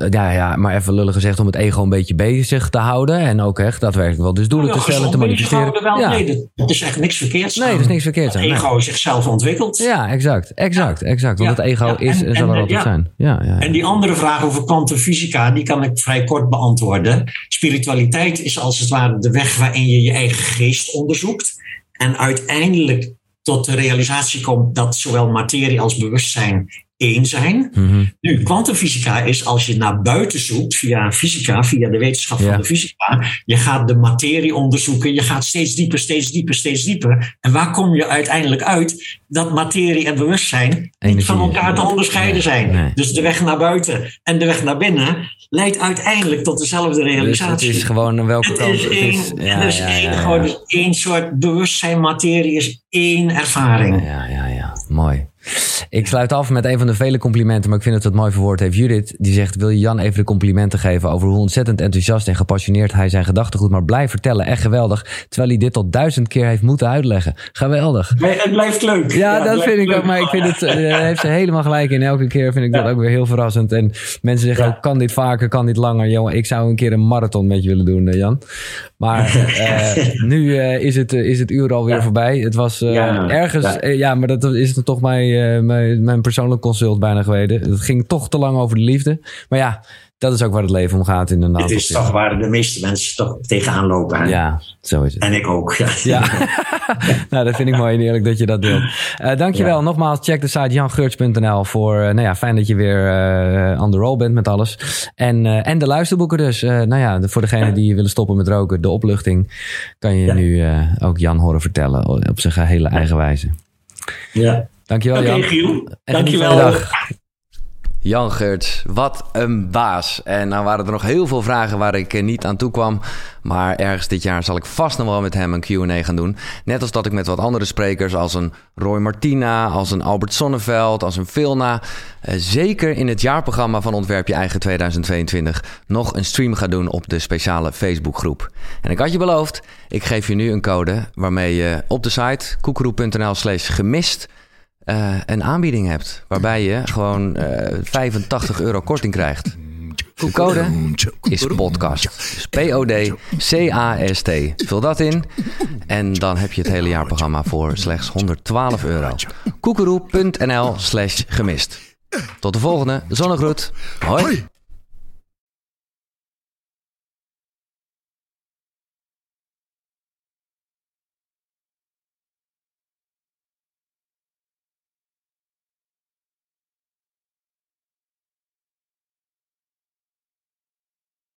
S1: ja, ja, maar even lullig gezegd, om het ego een beetje bezig te houden. En ook echt daadwerkelijk wel dus doelen
S26: Ja,
S1: te stellen, te manifesteren.
S26: wel.
S1: Ja.
S26: Nee, dat, dat is echt niks verkeerds.
S1: Nee, er is niks verkeerds
S26: Het
S1: nee.
S26: ego zichzelf ontwikkelt.
S1: Ja, exact. Exact, exact. Want
S26: Ja,
S1: het ego is
S26: en-
S1: en zal er altijd
S26: ja.
S1: zijn. Ja, ja.
S26: En die andere vraag over kwantumfysica, die kan ik vrij kort beantwoorden. Spiritualiteit is als het ware de weg waarin je je eigen geest onderzoekt. En uiteindelijk tot de realisatie komt dat zowel materie als bewustzijn één zijn.
S1: Mhm.
S26: Nu, kwantumfysica is als je naar buiten zoekt via fysica, via de wetenschap van de fysica. Je gaat de materie onderzoeken, je gaat steeds dieper, steeds dieper, steeds dieper. En waar kom je uiteindelijk uit? Dat materie en bewustzijn niet van elkaar te onderscheiden zijn. Dus de weg naar buiten en de weg naar binnen leidt uiteindelijk tot dezelfde
S1: Dus
S26: realisatie.
S1: het is gewoon welke
S26: Het
S1: kant
S26: is
S1: het
S26: één,
S1: is. Ja,
S26: er is
S1: ja,
S26: één, gewoon dus één soort bewustzijn, materie is één ervaring.
S1: Ja, ja, ja. Mooi. [laughs] Ik sluit af met een van de vele complimenten, maar ik vind dat het mooi verwoord heeft. Judith, die zegt, wil je Jan even de complimenten geven over hoe ontzettend enthousiast en gepassioneerd hij zijn gedachtegoed maar blijft vertellen. Echt geweldig. Terwijl hij dit tot duizend keer heeft moeten uitleggen. Geweldig.
S26: Het blijft leuk.
S1: Ja, dat vind ik
S26: leuk.
S1: ook. Maar ik vind het, eh, daar heeft ze helemaal gelijk in. Elke keer vind ik dat ook weer heel verrassend. En mensen zeggen ook, kan dit vaker, kan dit langer? Jongen, ik zou een keer een marathon met je willen doen, eh, Jan. Maar eh, [laughs] nu is, het, is het uur alweer voorbij. Het was ergens,
S26: ja.
S1: ja, maar dat is het toch mijn, eh, mijn, mijn persoonlijk consult bijna geweten. Het ging toch te lang over de liefde. Maar ja, Dat is ook waar het leven om gaat inderdaad.
S26: Dit is toch waar de meeste mensen toch tegenaan lopen. hè?
S1: Ja, zo is het.
S26: En ik ook. Ja. [laughs]
S1: Ja, nou, dat vind ik mooi en eerlijk dat je dat deelt. Eh dankjewel. Nogmaals, check de site jangeurts.nl voor... eh, nou ja, fijn dat je weer eh on the roll bent met alles. En, en de luisterboeken dus. Nou ja, voor degenen die willen stoppen met roken, de opluchting... kan je nu ook Jan horen vertellen op zijn gehele eigen wijze.
S26: Ja.
S1: Dankjewel,
S26: Oké,
S1: Jan.
S26: Giel.
S1: En
S26: Dankjewel.
S1: dag. Jan Geurts, wat een baas. En nou waren er nog heel veel vragen waar ik eh, niet aan toe kwam. Maar ergens dit jaar zal ik vast nog wel met hem een Q&A gaan doen. Net als dat ik met wat andere sprekers als een Roy Martina, als een Albert Sonneveld, als een Vilna... eh, zeker in het jaarprogramma van Ontwerp Je Eigen 2022... nog een stream ga doen op de speciale Facebookgroep. En ik had je beloofd, ik geef je nu een code... waarmee je op de site koekeroe.nl slash gemist eh, een aanbieding hebt. Waarbij je gewoon eh 85 euro korting krijgt. De code is podcast. Dus P-O-D-C-A-S-T. Vul dat in. En dan heb je het hele jaarprogramma voor slechts 112 euro. Koekeroe.nl slash gemist. Tot de volgende. Zonnegroet. Hoi.